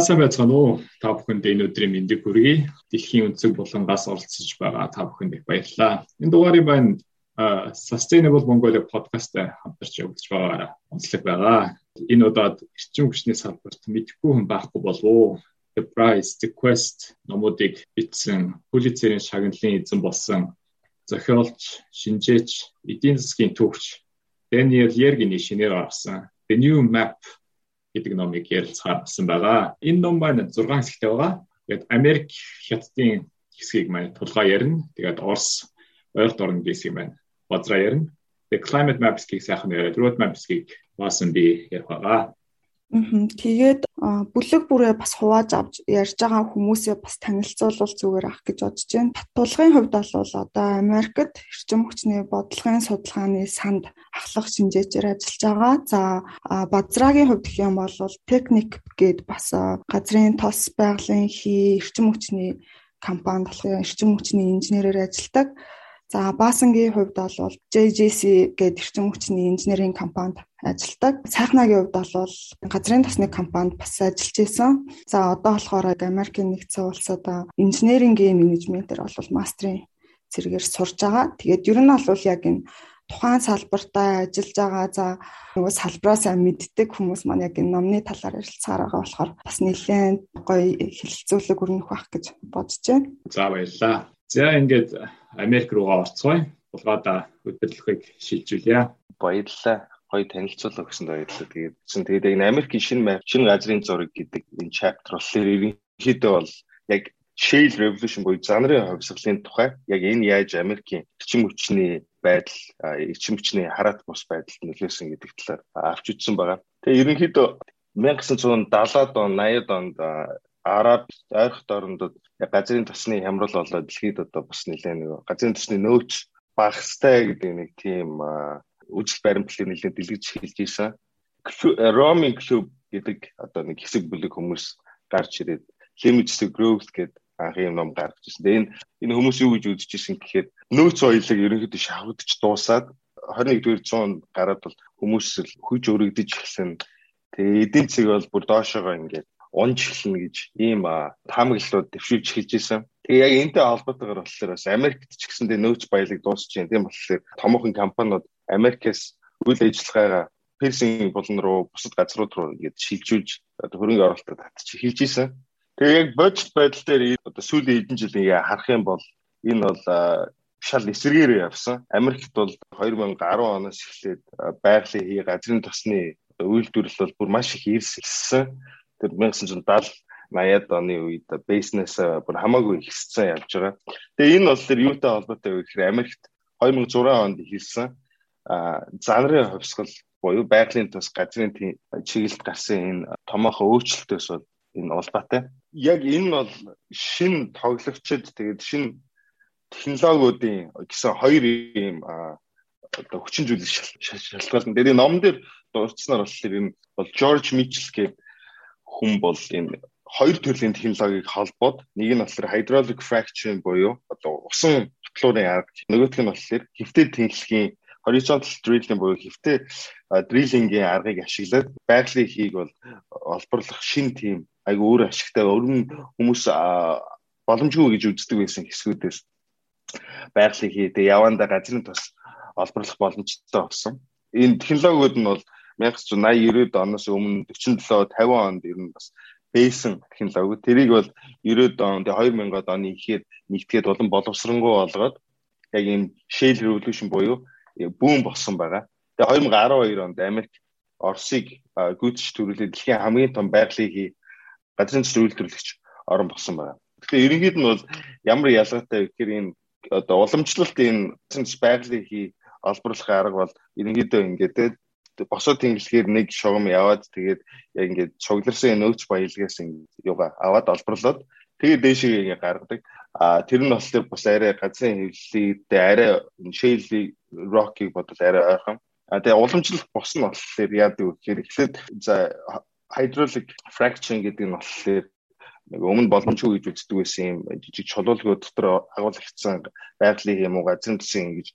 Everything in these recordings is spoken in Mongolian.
Сайн байцгаана уу? Та бүхэнд энэ өдрийн мэндийг хүргэе. Дэлхийн өнцөг булангаас оролцож байгаа та бүхэнд их баярлалаа. Энэ дугаарыг байна Sustainable Mongolia podcast хамтарч явуулж байгаараа онцлог байгаа. Энэ удаад эрчим хүчний салбарт мэдэхгүй хүн байхгүй болов уу? The Price, The Quest номуудыг бичсэн Pulitzer-ийн шагналын эзэн болсон зохиолч, шинжээч, эдийн засгийн төвч Daniel Yergin-ийн шинээр гаргасан The New Map гэдэг номыг ярилцахаар болсон байгаа. Энэ ном маань 6 хэсэгтэй байгаа. Тэгээд Америк хятадын хэсгийг маань тулгаа ярина. Тэгээд Орос ойролт орны хэсгийг маань базраа ярина. Тэгээд climate maps-ийг сайхан яриад road maps-ийг баасан би ярих байгаа. Тэгээд бүлэг бүрээ бас хувааж авч ярьж байгаа хүмүүсээ бас танилцуулбал зүгээр ах гэж бодож байна. Татуулгын хувьд бол одоо Америкт эрчим хүчний бодлогын судалгааны санд ахлах шинжээчээр ажиллаж байгаа. За базраагийн хувьд гэх юм бол техник гээд бас газрын тос байгалийн хий эрчим хүчний компанид болохоор эрчим хүчний инженерээр ажилладаг. За Баасангийн хувьд бол JJC гэдэг эрчим хүчний инженерийн компанид ажилладаг. Сайхнагийн хувьд бол газрын тосны компанид бас ажиллаж исэн. За одоо болохоор Америкийн нэгдсэн улсад инженерингийн менежментээр бол мастрын зэрэгээр сурж байгаа. Тэгээд ер нь бол яг энэ тухайн салбартаа ажиллаж байгаа за нөгөө салбраасаа мэддэг хүмүүс маань яг энэ номны талаар ярилцахаар байгаа болохоор бас нэлээд гоё хэлэлцүүлэг өрнөх байх гэж бодож байна. За баярлалаа. За ингээд Америк руугаа орцгоё. Булгаада хөдөлгөөгийг шилжүүлье. Баярлалаа. Гоё танилцуулга өгсөнд баярлалаа. Тэгээд чинь тэгээд энэ Америкийн шинэ map, шинэ газрын зураг гэдэг энэ chapter болохоор ерөнхийдөө бол яг shale revolution буюу занрын хувьсгалын тухай яг энэ яаж Америкийн эрчим хүчний байдал, эрчим хүчний хараат бус байдалд нөлөөсөн гэдэг талаар авч үзсэн байгаа. Тэгээ ерөнхийдөө 1970-ад он, 80-ад онд Араб ойрхот орнуудад газрын тосны хямрал болоод дэлхийд одоо бас нэлээ нэг газрын тосны нөөц багастай гэдэг нэг тийм үжил баримтлалыг нэлээд дэлгэж хэлж ийсэн. Roaming Club гэдэг одоо нэг хэсэг бүлэг хүмүүс гарч ирээд Limits to Growth гэдэг анхны ном гаргаж ирсэн. Тэгээ энэ энэ хүмүүс юу гэж үзэж ирсэн гэхээр нөөц соёлыг ерөнхийдөө шавхагдж дуусаад 21-р зуунд гараад бол хүмүүс л хүч өргөдөж эхэлсэн. Тэгээ эдийн засаг бол бүр доошоогоо ингээд унж эхэлнэ гэж ийм таамаглалууд дэвшүүлж эхэлж исэн. Тэгээ яг энэтэй холбоотойгоор болохоор бас Америкт ч гэсэндээ нөөц баялаг дуусч байна. Тийм болохоор томоохон компаниуд Америкээс үйл ажиллагаагаа Персийн булан руу бусад газрууд руу ингээд шилжүүлж хөрөнгө оруулалтад татчих эхэлж исэн. Тэгээ яг бодит байдал дээр одоо сүүлийн хэдэн жил ингээ харах юм бол энэ бол шал эсрэгээр явсан. Америкт бол 2010 оноос эхлээд байгалийн хий газрын тосны үйлдвэрлэл бол бүр маш их ирсэн тэр 1970 80-ад оны үед бизнес бүр хамаагүй ихссэн явж байгаа. Тэгээ энэ бол тэр юутай холбоотой вэ гэхээр Америкт 2006 онд ихэлсэн занрын хувьсгал буюу байгалийн тус газрын чиглэлд гарсан энэ томоохон өөрчлөлтөөс бол энэ улбаатай. Яг энэ бол шин тоглогчид тэгээд шин технологиудын гэсэн хоёр юм одоо хүчин зүйлс шалтгаалсан. Тэгээд номон дээр дурдсанаар болохоор энэ бол George Mitchell гэдэг хүн бол энэ хоёр төрлийн технологиг холбоод нэг нь болохоор hydraulic fracturing буюу одоо усан ботлуурын арга нөгөөх нь болохоор хэвтээ тэнхлэгийн horizontal drilling буюу хэвтээ дриллингийн аргыг ашиглаад байгалийн хийг бол олборлох шин тим айгу өөр ашигтай өрн хүмүүс боломжгүй гэж үздэг байсан хэсгүүдээс байгалийн хий тэгээ яванда газрын тус олборлох боломжтой болсон. Энэ технологиуд нь бол 1980 90 оноос өмнө 47 50 онд ер нь бас бэйсэн технологи. Тэрийг бол 90 он тэгээ 2000 оны ихэд нэгтгээд болон боловсронгуй болгоод яг энэ Shale Revolution буюу бүүн болсон байгаа. Тэгээ 2012 онд Америк Оросыг гүйцэж төрүүлээд дэлхийн хамгийн том байгалийн газрын төсөл үйлдвэрлэгч орн болсон байгаа. Тэгэхээр ерөнхийд нь бол ямар ялгаатай вэ гэхээр энэ одоо уламжлалт энэ байгалийн хий олборлох арга бол ерөнхийдөө ингээд босоо тэнглэхээр нэг шугам яваад тэгээд яг ингээд цугларсан нөөц баялгаас ингээд юга аваад олборлоод тэгээд дээшээ ингээд гаргадаг. А тэр нь болохоор бас арай газрын хэвлэлтэй арай шэйли рокийг бодвол арай ойрхон. А тэгээ уламжлалт бос нь болохоор яадаг вэ гэхээр эхлээд за hydraulic fracturing гэдэг нь болохоор нэг өмнө боломжгүй гэж үздэг байсан юм жижиг чулуулгууд дотор агуулгдсан байгалийн юм уу газрын төсөн ингэж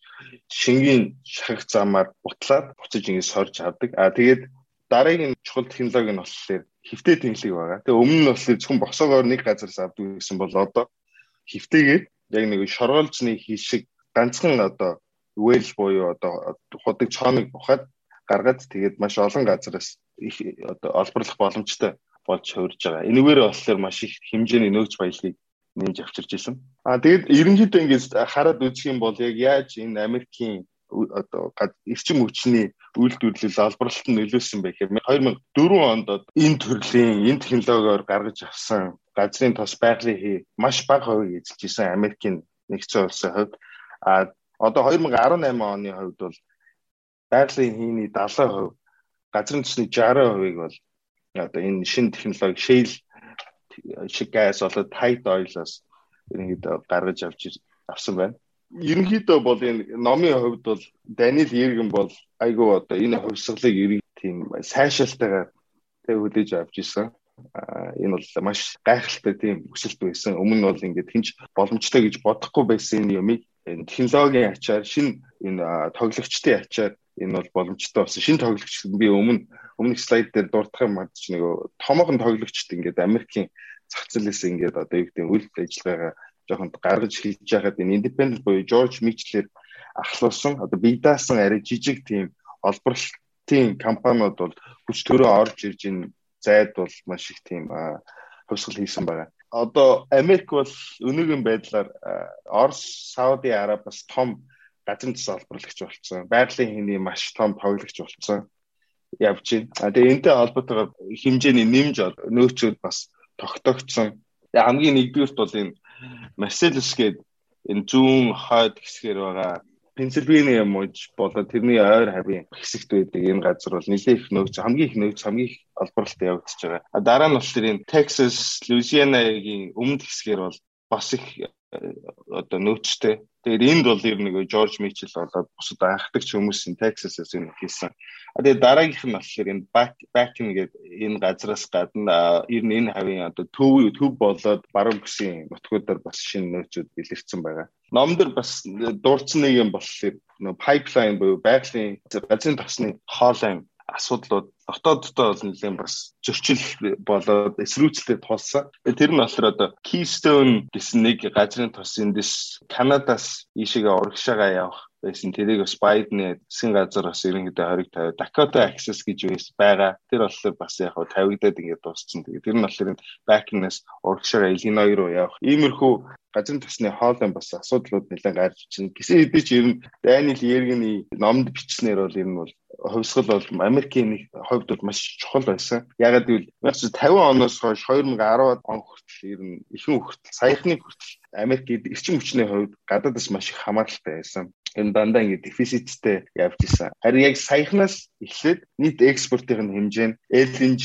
шингийн шахах замаар бутлаад буцаж ингэж сорж авдаг. А тэгээд дараагийн чухал технологи нь болохоор хөвтэй тэнхлэг байгаа. Тэгээ өмнө нь болохоор зөвхөн босоогоор нэг газараас авдаг гэсэн бол одоо хөвтэйгээр яг нэг шоргоолжны хийшиг ганцхан одоо үйл буюу одоо худаг чооныг ухаад гаргаад тэгээд маш олон газараас их одоо олборлох боломжтой болж хувирж байгаа. Энэгээр болохоор маш их хэмжээний нөөц баялагийг нэмж авчирч исэн. А тэгээд ерөнхийдөө ингэж хараад үзэх юм бол яг яаж энэ Америкийн одоо эрчим хүчний үйлдвэрлэл олборлолт нь нөлөөсөн бэ гэхээр 2004 онд энэ төрлийн энэ технологиор гаргаж авсан газрын тос байгалийн хий маш бага хувийг эзэлж исэн Америкийн нэгдсэн улсын хувьд а одоо 2018 оны хувьд бол байгалийн хийний 70%, газрын төсний 60%-ыг бол одоо энэ шинэ технологи shale шиг газ болоод tight oil-оос ерөнхийдөө гаргаж авч авсан байна. Ерөнхийдөө бол энэ номын хувьд бол Даниэл Иргэн бол айгүй одоо энэ хувьсгалыг ерөн тийм сайшаалтайгаар тэг хүлээж авч ирсэн. А энэ бол маш гайхалтай тийм өсөлт байсан. Өмнө нь бол ингээд хинч боломжтой гэж бодохгүй байсан энэ юмыг энэ технологийн ачаар шинэ энэ тоглогчдын ачаар энэ бол боломжтой болсон. Шинэ тоглогч би өмнө өмнөх слайд дээр дурдах юм мадч нэг томоохон тоглогчд ингээд Америкийн зах зээлээс ингээд одоо юу гэдэг үйл ажиллагаагаа жоохон гаргаж хийж яхад энэ independent буюу George Mitchell-ээр ахлуулсан одоо бие даасан арай жижиг тийм олборлтын компаниуд бол хүч төрөө орж ирж энэ зайд бол маш их тийм хувьсгал хийсэн байгаа одоо Америк бол өнөөгийн байдлаар Орос, Сауди Араб бас том газрын засаг олборлагч болсон. Байгалийн хиний маш том тоглогч болсон явж байна. Тэгээ энтэй холбоотойгоор хэмжээний нэмж нөөцүүд бас тогтогдсон. Тэгээ хамгийн нэгдүгürt бол энэ Marcellus гээд энэ зүүн хойд хэсгээр байгаа Пенсильвания мужи болоод тэрний ойр хавийн хэсэгт байдаг энэ газар бол нэлээд их нөөц хамгийн их нөөц хамгийн их олборлолт явагдаж байгаа. А дараа нь болохоор энэ Texas, Louisiana-гийн өмнөд хэсгээр бол бас их э, одоо нөөцтэй. Тэгээд энд бол ер нь Жорж Мичел болоод бусад анхдагч хүмүүсийн Texas-аас энэ хийсэн. А тэгээд дараагийнх нь болохоор энэ Bakken гэдэг энэ газраас гадна ер нь энэ хавийн одоо төв төв болоод баруун гэсэн нутгуудаар бас шинэ нөөцүүд илэрсэн байгаа. Номдэр бас дурдсан нэг юм болохоор pipeline буюу байгалийн газрын тосны хоолой асуудлууд дотооддоо бол нэлээд бас зөрчил болоод эсрүүцэлтэй тулсан. Тэр нь болохоор одоо Keystone гэсэн нэг газрын тос эндээс Канадаас ийшээгээ урагшаага явах байсан. Тэрийг бас Байдны засгийн газар бас ерөнхийдөө хориг тавиад Dakota Access гэж байгаа. Тэр болохоор бас яг хав тавигдаад ингээд дууссан. Тэгээ тэр нь болохоор Backing-наас урагшаа Illinois руу явах. Иймэрхүү газрын тосны хоолой бас асуудлууд нэлээд гарч чинь. Гэсэн хэдий ч ер нь Daniel Yergin-ий номд бичснээр бол ер нь бол хувьсгал бол Америкийн нэг хувьд бол маш чухал байсан. Ягаад гэвэл 1950 оноос хойш 2010 он хүртэл ер нь ихэнх хүртэл саяхны хүртэл Америк эрчим хүчний хувьд гадаадас маш их хамааралтай байсан энэ дандаа ингэ дефициттэй явж исэн. Харин яг саяхнаас эхлээд нийт экспортын хэмжээ нь LNG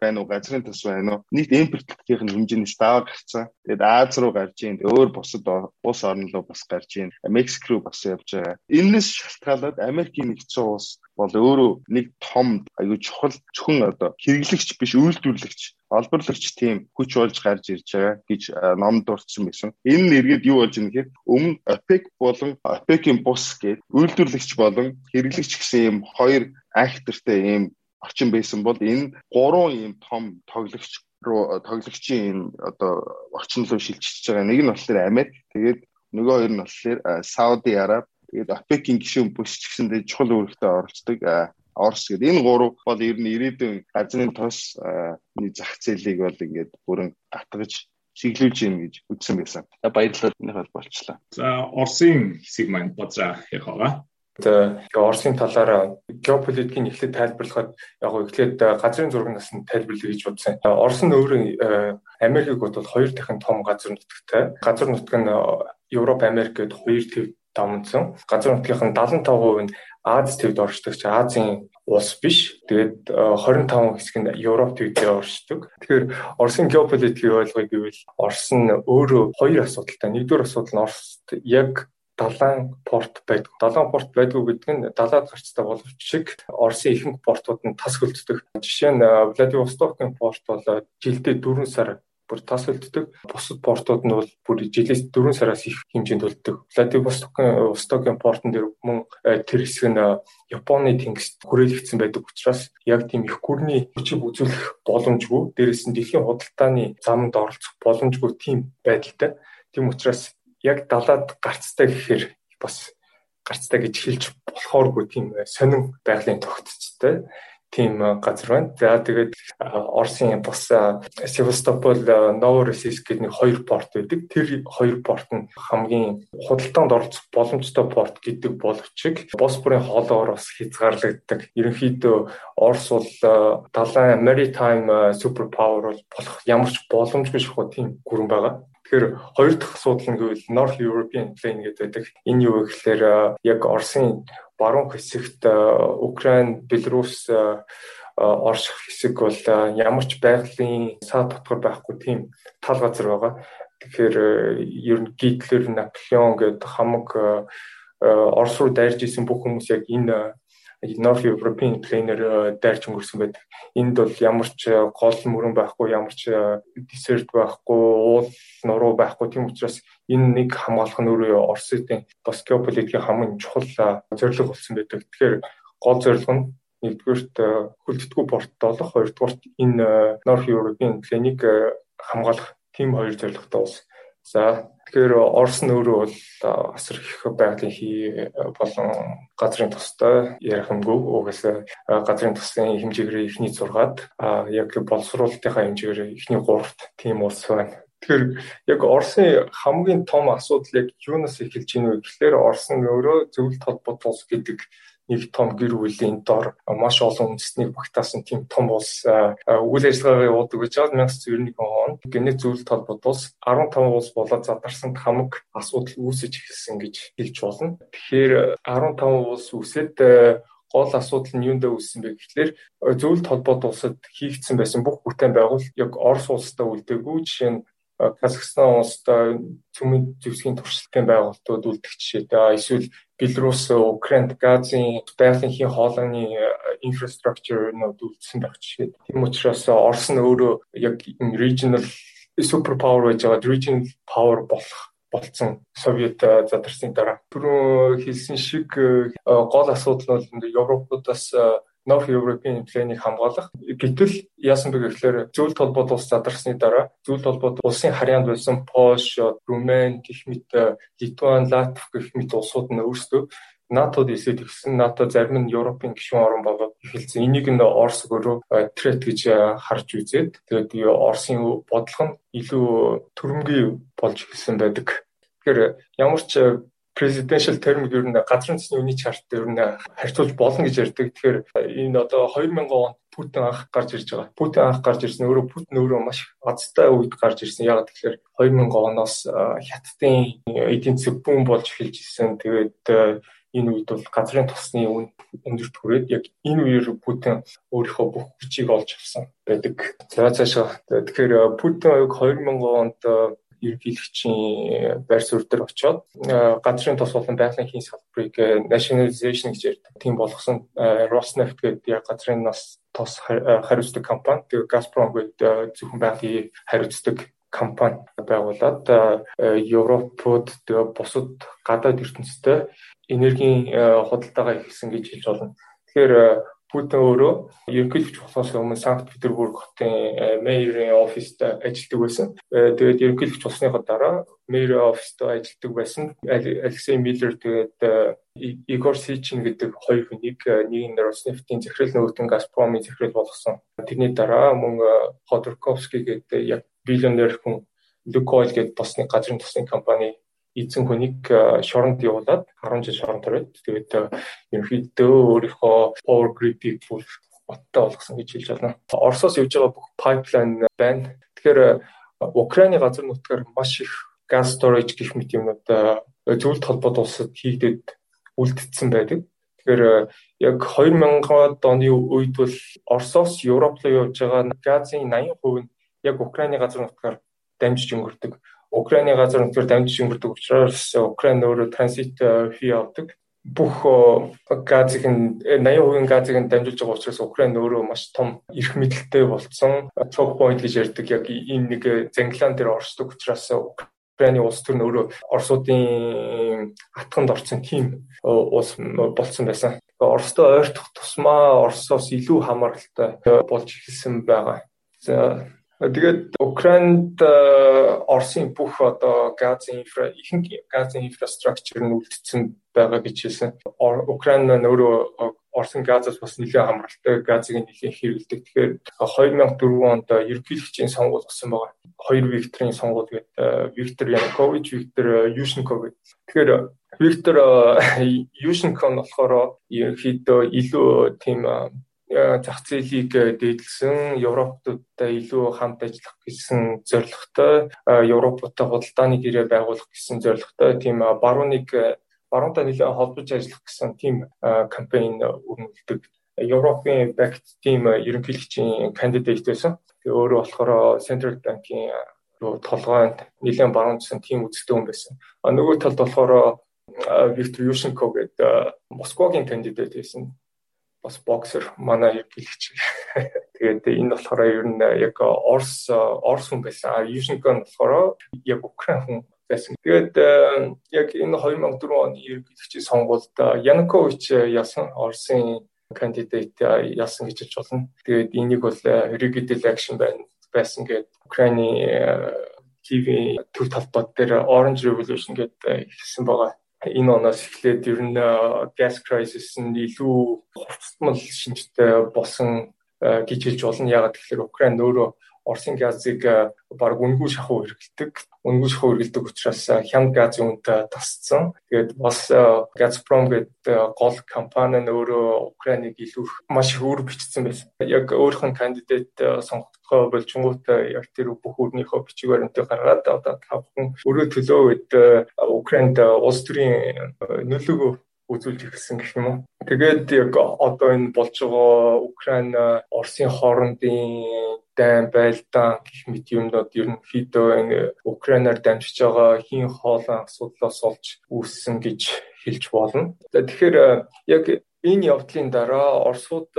байна уу, газрын тос байна уу, нийт импортлогын хэмжээнээс даваа гарцсан. Тэгээд Аз руу гарч ийн, өөр бусад улс орн руу бас гарч ийн, Мексик руу бас явж байгаа. Энэс шалтгаалаад Америкийн нэгдсэн улс бол өөрөө нэг том аюу чухал зөвхөн одоо хэрэглэгч биш үйлдвэрлэгч олборлагч тийм хүч болж гарч ирж байгаа гэж номд дурдсан байсан. Энэ нэргээд юу болж гэхээр өмнө OPEC болон OPEC-ийн бус гээд үйлдвэрлэгч болон хэрэглэгч гэсэн ийм хоёр актортай ийм орчин байсан бол энэ гурван ийм том тоглогч руу тоглогчийн энэ одоо орчин руу шилжиж байгаа. Нэг нь болохоор Америк, тэгээд нөгөө хоёр нь болохоор Сауди Араб, Тэгээд OPEC-ийн гишүүн бүс ч гэсэндээ чухал үүрэгтэй оролцдог Орос гэдэг энэ гурав бол ер нь ирээдүйн газрын тос зах зээлийг бол ингээд бүрэн гатгаж чиглүүлж юм гэж үзсэн байсан. Баярлалаа энэ бол болчлаа. За Оросын хэсэг маань бодзаа ярих байгаа. Тэгээ Оросын талаар геополитикийн эхлээд тайлбарлахад яг гоо эхлээд газрын зургаас нь тайлбарлая гэж бодсон. Орос нь өөрөө Америкийг бодвол хоёр дахин том газар нутагтай. Газар нутаг нь Европ, Америк гэдэг хоёр төв давмцсан. Газар нутгийнх нь 75% нь Аз төвд оршдог чи Азийн улс биш. Тэгээд 25 хэсэг нь Европ төвдөө оршдог. Тэгэхээр Оросын геополитикийг ойлгоё гэвэл Орос нь өөрөө хоёр асуудалтай. Нэгдүгээр асуудал нь Оросд яг далайн порт байдаг. Далайн порт байдгүй гэдэг нь далаад гарцтай боловч шиг Оросын ихэнх портууд нь тас хөлддөг. Жишээ нь Владивостокын порт бол жилдээ 4 сар бүр тас үлддэг. Бусад портууд нь бол бүр жилээс 4 сараас их хэмжээнд үлддэг. Владивостокын Востокын портон дээр мөн э, тэр хэсэг нь э, Японы тэнгист хүрээлэгдсэн байдаг учраас яг тийм их гүрний хүчийг үзүүлэх боломжгүй. Дээрээс нь дэлхийн худалдааны замд оролцох боломжгүй тийм байдалтай. Тийм учраас яг далаад гарцтай гэхээр бас гарцтай гэж хэлж болохооргүй тийм э, сонин байгалийн тогтцтой тийм газар байна. За тэгээд Оросын бас Севастополь, Новороссийск гэдэг нэг хоёр порт байдаг. Тэр хоёр порт нь хамгийн худалдаанд оролцох боломжтой порт гэдэг боловч Босфорын хоолоогоор бас хязгаарлагддаг. Ерөнхийдөө Орос бол далайн maritime super power болох ямар ч боломжгүй шахуу тийм гүрэн байгаа. Тэгэхээр хоёр дахь асуудал нь гэвэл North European Plain гэдэг. Энэ юу гэхээр яг Оросын баруун хэсэгт Украин, Беларусь орших хэсэг бол ямар ч байгалийн саад дотгор байхгүй тийм тал газар байгаа. Тэгэхээр ер нь Гитлер, Наполеон гэдэг хамаг Орос руу дайрж исэн бүх хүмүүс яг энэ North European Plainer дайрч өнгөрсөн байдаг. Энд бол ямар ч гол мөрөн байхгүй, ямар ч десерт байхгүй, уул нуруу байхгүй. Тийм учраас энэ нэг хамгаалах нь өөрөө Оросын бас геополитикийн хамгийн чухал зорилго болсон байдаг. Тэгэхээр гол зорилго нь нэгдүгээрт хөлддөггүй порт олох, хоёрдугаарт энэ North European Plain-ийг хамгаалах тийм хоёр зорилготой улс. За тэгэхээр Орос нь өөрөө бол асар их байгалийн хий болон газрын тустай ярих юмгүй угаасаа газрын тусын хэмжээгээр ихний 6-ад яг боловсруулалтынхаа хэмжээгээр ихний 3-т тийм улс байна. Тэгэхээр яг Оросын хамгийн том асуудал яг юунаас эхэлж ийн вэ гэхээр Орос нь өөрөө зөвлөлт холбоот улс гэдэг нэг том гэр бүлийн дор маш олон үндэстнийг багтаасан тийм том улс үйл ажиллагаагаа явуулдаг гэж байгаа 1991 онд генет зөвлөлт холбоот улс 15 улс болоод задарсанд хамаг асуудал үүсэж эхэлсэн гэж хэлж болно. Тэгэхээр 15 улс үсэд гол асуудал нь юундаа үүссэн бэ гэхлээр зөвлөлт холбоот улсад хийгдсэн байсан бүх бүтээн байгуул яг Орос улстай үлдээгүй жишээ нь Казахстан улстай цөмийн зэвсгийн туршилтын байгууллагууд үлдэх жишээтэй эсвэл Беларусь, Украинд газын байгалийн хоолойны инфраструктурнууд үлдсэн байх жишээ. Тийм учраас Орос нь өөрөө яг regional super power байж байгаа regional power болох болцсон Совет задарсны дараа. Түрүү хэлсэн шиг гол асуудал нь Европуудаас North European Plan-ыг хамгаалах. Гэтэл яасан бэ гэхээр зөвлөлт холбоот улс задарсны дараа зөвлөлт холбоот улсын харьяанд байсан Польш, Румын, гэх мэт Литван, Латв гэх мэт улсууд нь өөрсдөө НАТО-д эсэд ирсэн. НАТО зарим нь Европын гишүүн орн болоод эхэлсэн. Энийг нь Орос өөрөө трет гэж харж үзээд тэгээд Оросын бодлого нь илүү төрөмгий болж эхэлсэн байдаг. Тэгэхээр ямар ч presidential term ер нь газрын засны үнийн чарт ер нь харьцуулж болно гэж ярьдаг. Тэгэхээр энэ одоо 2000 онд Путин анх гарч ирж байгаа. Путин анх гарч ирсэн өөрөө Путин өөрөө маш азтай үед гарч ирсэн. Яг тэгэхээр 2000 оноос хятадын эдийн засаг бүүн болж эхэлж ирсэн. Тэгээд энэ үед бол газрын тосны үн өндөрт хүрээд яг энэ үеэр Путин өөрийнхөө бүх хүчийг олж авсан байдаг. За цаашаа тэгэхээр Путин 2000 онд ерөнхийлөгчийн байр суурь дээр очиод газрын тос болон байгалийн хийн салбарыг nationalization гэж ярьдаг. Тийм болгосон Rosneft гэдэг яг газрын нас тос хариуцдаг компани. Тэгээ Gazprom гэдэг зөвхөн байгалийн хариуцдаг компани байгуулад Европод бусад гадаад ертөнцтэй энергийн худалдаагаа ихсэн гэж хэлж болно. Тэгэхээр Путин өөрөө ерөнхийлөгч болохоос өмнө Санкт Петербург хотын мэрийн оффист ажилладаг байсан. Э, тэгээд ерөнхийлөгч болсныхоо дараа мэрийн оффист ажилладаг байсан. Алексей Миллер тэгээд э, Игор Сичин гэдэг хоёр хүнийг э, нэг нь Роснефтийн захирал нөгөөтэн Газпромын захирал болгосон. Тэрний дараа мөн Ходорковский гэдэг яг биллионер хүн Лукойл гэдэг бас нэг газрын тусны компани эзэн хүнийг шоронд явуулаад 10 жил шоронд ороод тэгээд ерөнхийдөө өөрийнхөө power grid-ийг бүр боттой болгосон гэж хэлж байна. Оросоос явж байгаа бүх pipeline байна. Тэгэхээр Украины газар нутгаар маш их gas storage гэх мэт юмнууд зөвлөлт холбоот улсад хийгдэд үлдсэн байдаг. Тэгэхээр яг 2000-ад оны үед бол Оросоос Европ руу явж байгаа газын 80% нь яг Украины газар нутгаар дамжиж өнгөрдөг. Украины газар нутгаар дамжиж өнгөрдөг учраас Украин өөрөө транзит фи авдаг. бүх газыг нь 80% газыг нь дамжуулж байгаа учраас Украин өөрөө маш том эрх мэдэлтэй болцсон. Choke point гэж ярьдаг яг энэ нэг зангилаан дээр оршдог учраас Украины улс төр нь өөрөө Оросуудын атганд орсон тийм улс болцсон байсан. Оростой ойртох тусмаа Оросоос илүү хамааралтай болж эхэлсэн байгаа. За Тэгээд Украинд Оросын бүх одоо газын инфра ихэнх газын инфраструктур нь үлдсэн байгаа гэж хэлсэн. Украин өөрөө Оросын газаас бас нэлээд хамралтай газыг нэлээд хэрэглэдэг. Тэгэхээр 2004 онд ерөнхийлөгчийн сонгуул болсон байгаа. Хоёр Викторийн сонгуул гэдэг Виктор Янукович, Виктор Юшенко гэдэг. Тэгэхээр Виктор Юшенко нь болохоор ерөнхийдөө илүү тийм зах зээлийг дээдлсэн Европуудтай илүү хамт ажиллах гэсэн зорилготой Европтой худалдааны гэрээ байгуулах гэсэн зорилготой тийм барууныг баруунтай нэлээд холбож ажиллах гэсэн тийм кампайн өрнөлдөг Европын багт тийм ерөнхийлөгчийн кандидат байсан. Тэгээ өөрөө болохоор Central Bank-ийн толгойд нэлээд баруунжсан тийм үзэлтэй хүн байсан. А нөгөө талд болохоор Виктор Юшенко гэдэг Москвагийн кандидат байсан бас боксер манай ерөнхийлөгч. Тэгээд энэ болохоор ер нь яг Орс Орс хүн байсан. Юшенко нь болохоор яг Украин хүн байсан. Тэгээд яг энэ 2004 оны ерөнхийлөгчийн сонгуульд Янукович ясан Орсын кандидат яасан гэж хэлж болно. Тэгээд энийг бол Rigid Election байна байсан гэдэг Украины TV төв талбайд дээр Orange Revolution гэдэг хэлсэн байгаа энэ оноос эхлээд ер нь gas crisis нь илүү хувцасмал шинжтэй болсон гэж хэлж болно. Ягаад гэвэл Украин өөрөө Оросын газыг баг үнгүй шахуу хэрэглэдэг. Үнгүй шахуу хэрэглэдэг учраас хямд газын үнд тасцсан. Тэгээд бас Gazprom гэдэг гол компани нь өөрөө Украиныг илүү маш их өөр бичсэн байсан. Яг өөрийнх нь кандидат сонгогдохоо болжингууд яг тэр бүх өөрнийхөө бичиг баримтыг гаргаад одоо тавхан өөрөө төлөө үед Украинд улс төрийн нөлөөгөө үзүүлж ирсэн гэх юм уу. Тэгээд яг одоо энэ болж байгаа Украин Оросын хоорондын дайн байлдаан гэх мэт юмнууд ерөнхийдөө Украинаар дамжиж байгаа хийн хоолой асуудлаас олж үүссэн гэж хэлж болно. Тэгэхээр яг энэ явдлын дараа Оросууд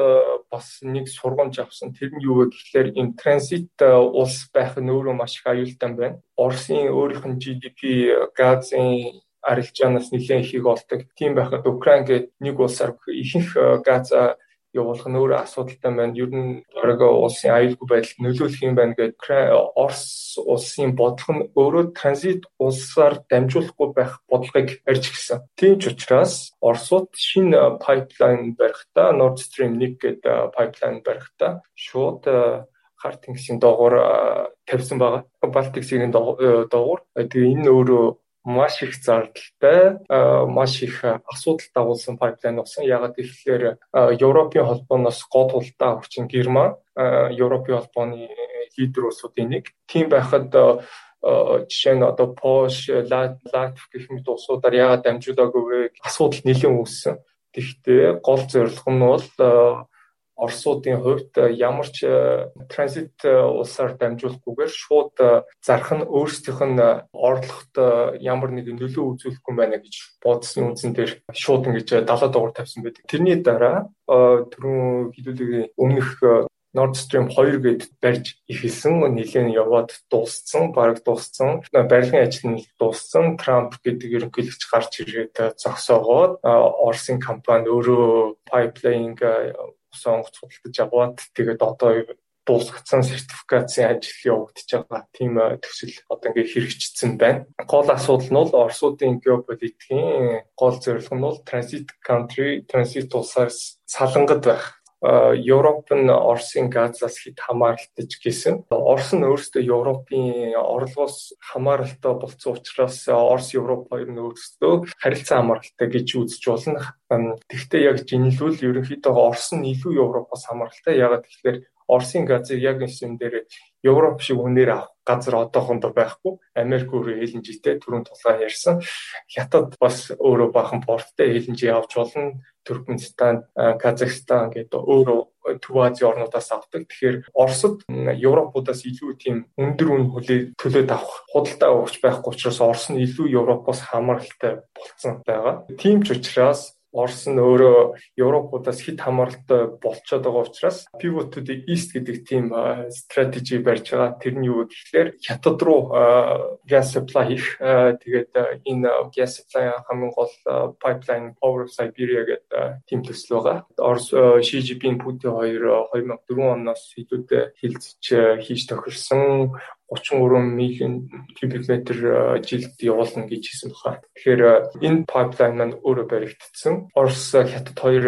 бас нэг сургамж авсан. Тэр нь юу вэ гэхээр энэ транзит улс байх нь өөрөө маш их аюултай байна. Оросын өөрийнх нь GDP газын арилжаанаас нэлээд ихийг олдог. Тийм байхад Украин гээд нэг улсаар ихэнх газа явуулах нь өөрөө асуудалтай байна. Ер нь оройгоо улсын аюулгүй байдалд нөлөөлөх юм байна гэдэг Орос улсын бодлого нь өөрөө транзит улсаар дамжуулахгүй байх бодлогыг арьж гисэн. Тийм ч учраас Оросууд шинэ пайплайн барихтаа Nord Stream 1 гэдэг пайплайн барихтаа шууд хар тэнгисийн доогуур тавьсан байгаа. Балтик сэрийн доогуур. Тэгээ энэ өөрөө маш их зардалтай маш их асуудал дагуулсан пайплайн болсон. Ягаад гэвэл Европын холбооноос гол хулдаа хүчин Герман Европын холбооны лидер улсуудын нэг. Тийм байхад жишээ нь одоо Польш, Латв гэх мэт улсуудаар яагаад дамжуулаагүй вэ? Асуудал нэлээд үүссэн. Тэгэхдээ гол зорилго нь бол Оросуудын хувьд э, ямар ч э, транзит э, улсаар дамжуулахгүйгээр шууд зарах нь өөрсдийнх нь орлогот ямар нэгэн нөлөө үзүүлэхгүй байна гэж бодсны үндсэн дээр шууд ингэж 70 дугаар тавьсан байдаг. Тэрний дараа түрүүн хилүүлгийн өмнөх Nord Stream 2 гэд барьж ихэлсэн нэлээд яваад дууссан, бараг дууссан. Барилгын ажил нь дууссан. Трамп гэдэг ерөнхийлөгч гарч ирээд зогсоогоод Оросын компани өөрөө pipeline сонгоц худалдаж аваад тэгээд одоо дуусгацсан сертификацийн ажил явагдаж байгаа тийм э, төсөл одоо ингээ хэрэгжчихсэн байна. Гол асуудал нь бол Оросуудын геополитикийн гол зорилго нь бол transit country, transit улсаас салангад байх. Европ нь Оросын газаас хэд хамааралтай ч гэсэн Орос нь өөрөөсөө Европын орлогоос хамааралтай болсон учраас Орос Европ хоёр нь өөрсдөө харилцан хамааралтай гэж үзэж болно. Тэгэхдээ яг жинлүүл ерөнхийдөө Орос нь илүү Европоос хамааралтай. Ягаад гэвэл Оросын газар яг энэ дээр Европ шиг үнээр авах газар одоохондоо байхгүй. Америк өөрөө хилэнжтэй түрүүн тулгаа ярьсан. Хятад бас өөрөө бахан порттой хилэнжээ авч болно. Туркменстан, Казахстан гэдэг өөрөө Төв Азийн орнуудаас авдаг. Тэгэхээр Оросд Европуудаас илүү тийм өндөр үн хүлээ төлөөд авах худалдаа өгч байхгүй учраас Орос нь илүү Европоос хамааралтай болцсон байгаа. Тийм ч учраас Орос нь өөрөө Европуудаас хит хамааралтай болцоод байгаа учраас pivot to the east гэдэг тийм стратеги барьж байгаа. Тэр нь юу гэхээр хятад руу gas supply хийх. Тэгээд энэ gas supply хамгийн гол pipeline Power of Siberia гэдэг тийм төсөл байгаа. Орос Ши Жинпин Путин хоёр 2004 оноос хэдүүдэд хилцэж хийж тохирсон 33 мянган кубик метр жилд явуулна гэж хэлсэн байна. Тэгэхээр энэ пайплайн маань өөрөө баригдсан. Орос хятад хоёр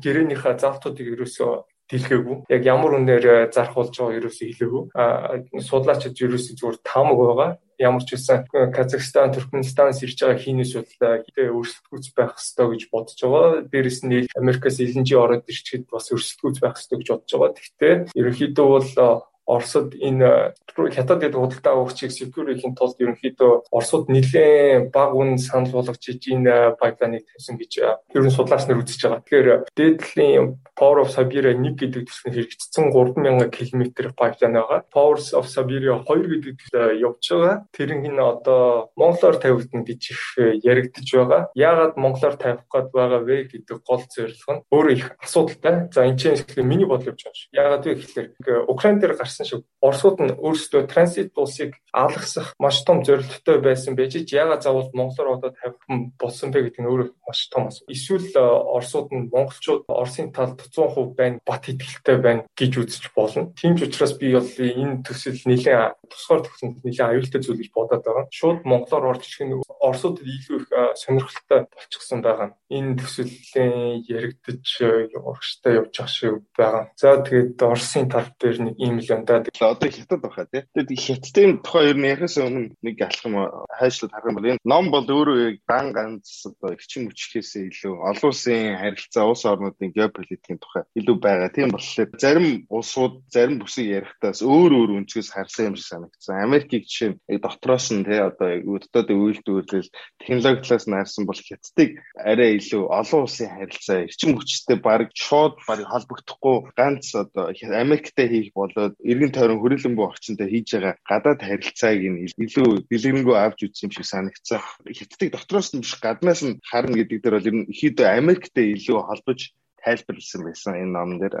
гэрээнийхээ залтуудыг ерөөсөө дэлгээгүү. Яг ямар үнээр зарах болж байгааг ерөөсөө хэлээгүй. А судлаачид ерөөсөө зүгээр таамаг байгаа. Ямар ч үсэн Казахстан, Туркменистанаас ирж байгаа хийнээс бол хитэ өрсөлдөхүйц байх ёстой гэж бодож байгаа. Дээрэс нь Америкаас LNG ороод ирчихэд бас өрсөлдөхүйц байх ёстой гэж бодож байгаа. Гэхдээ ерөнхийдөө бол Оросод энэ хятад гэдэг худалдаа авагчийг secure хийхин тулд ерөнхийдөө Оросод нэлээд баг үн санал болгож энэ пайплайныг тавьсан гэж ер нь судлаач нар үзэж байгаа. Тэгэхээр дээдлийн Power of Siberia 1 гэдэг төсөнд хэрэгжсэн 3000 км пайплайн байгаа. Power of Siberia 2 гэдэг явж байгаа. Тэр нь одоо монголоор тавигдана гэж их яригдж байгаа. Яагаад монголоор тавих гээд байгаа вэ гэдэг гол зорилго нь өөрөө их асуудалтай. За энэ чинь миний бодол явж байгаа ш. Яагаад вэ гэхээр Украин дээр гарсан шиг Оросууд нь өөрсдөө транзит улсыг алгасах маш том зорилттой байсан байж яагаад заавал Монголоор одоо тавих болсон бэ гэдэг нь өөрөө маш том асуу. Эсвэл э, Оросууд нь монголчууд Оросын талд 100% байна, бат итгэлтэй байна гэж үзэж болно. Тийм ч учраас би бол энэ төсөл нэлээд тусгаар төгсөнд нэлээд аюултай зүйл гэж бодоод байгаа. Шууд монголоор орж ирэх нь Оросуудад илүү их э, сонирхолтой болчихсон байгаа. Энэ төсөлийн яригдж э, урагштай явж байгаа шиг байгаа. За тэгээд Оросын тал дээр нэг ийм л юм да. Одоо хятад баха тий. Тэгээд хятадын тухай ер нь яхаас өмнө нэг алах юм хайшлаад харах юм бол энэ ном бол өөрөө дан ганц одоо эрчим хүчнээс илүү олон улсын харилцаа улс орнуудын геополитикийн тухай илүү байгаа. Тийм болохоор зарим улсууд зарим бүсийг ярихдаас өөр өөр өнцгөөс харсан юм шиг санагдсан. Америкийг жишээ нь дотроос нь тий одоо яг өдөртөө үйлдвэрлэл технологи талаас нь харсан бол хятадыг арай илүү олон улсын харилцаа эрчим хүчтэй баг шууд баг холбогдохгүй ганц одоо Америктэй хийх болоод эргэн тойрон хөрөлөнбөө орчинтой хийж байгаа гадаад харилцааг нь илүү дэлгэрэнгүй авч үзсэн юм шиг санагцсан. Хятадыг дотроос нь биш гаднаас нь харна гэдэг дээр бол ер нь ихэд Америктэй илүү холбож тайлбарлсан байсан энэ ном дээр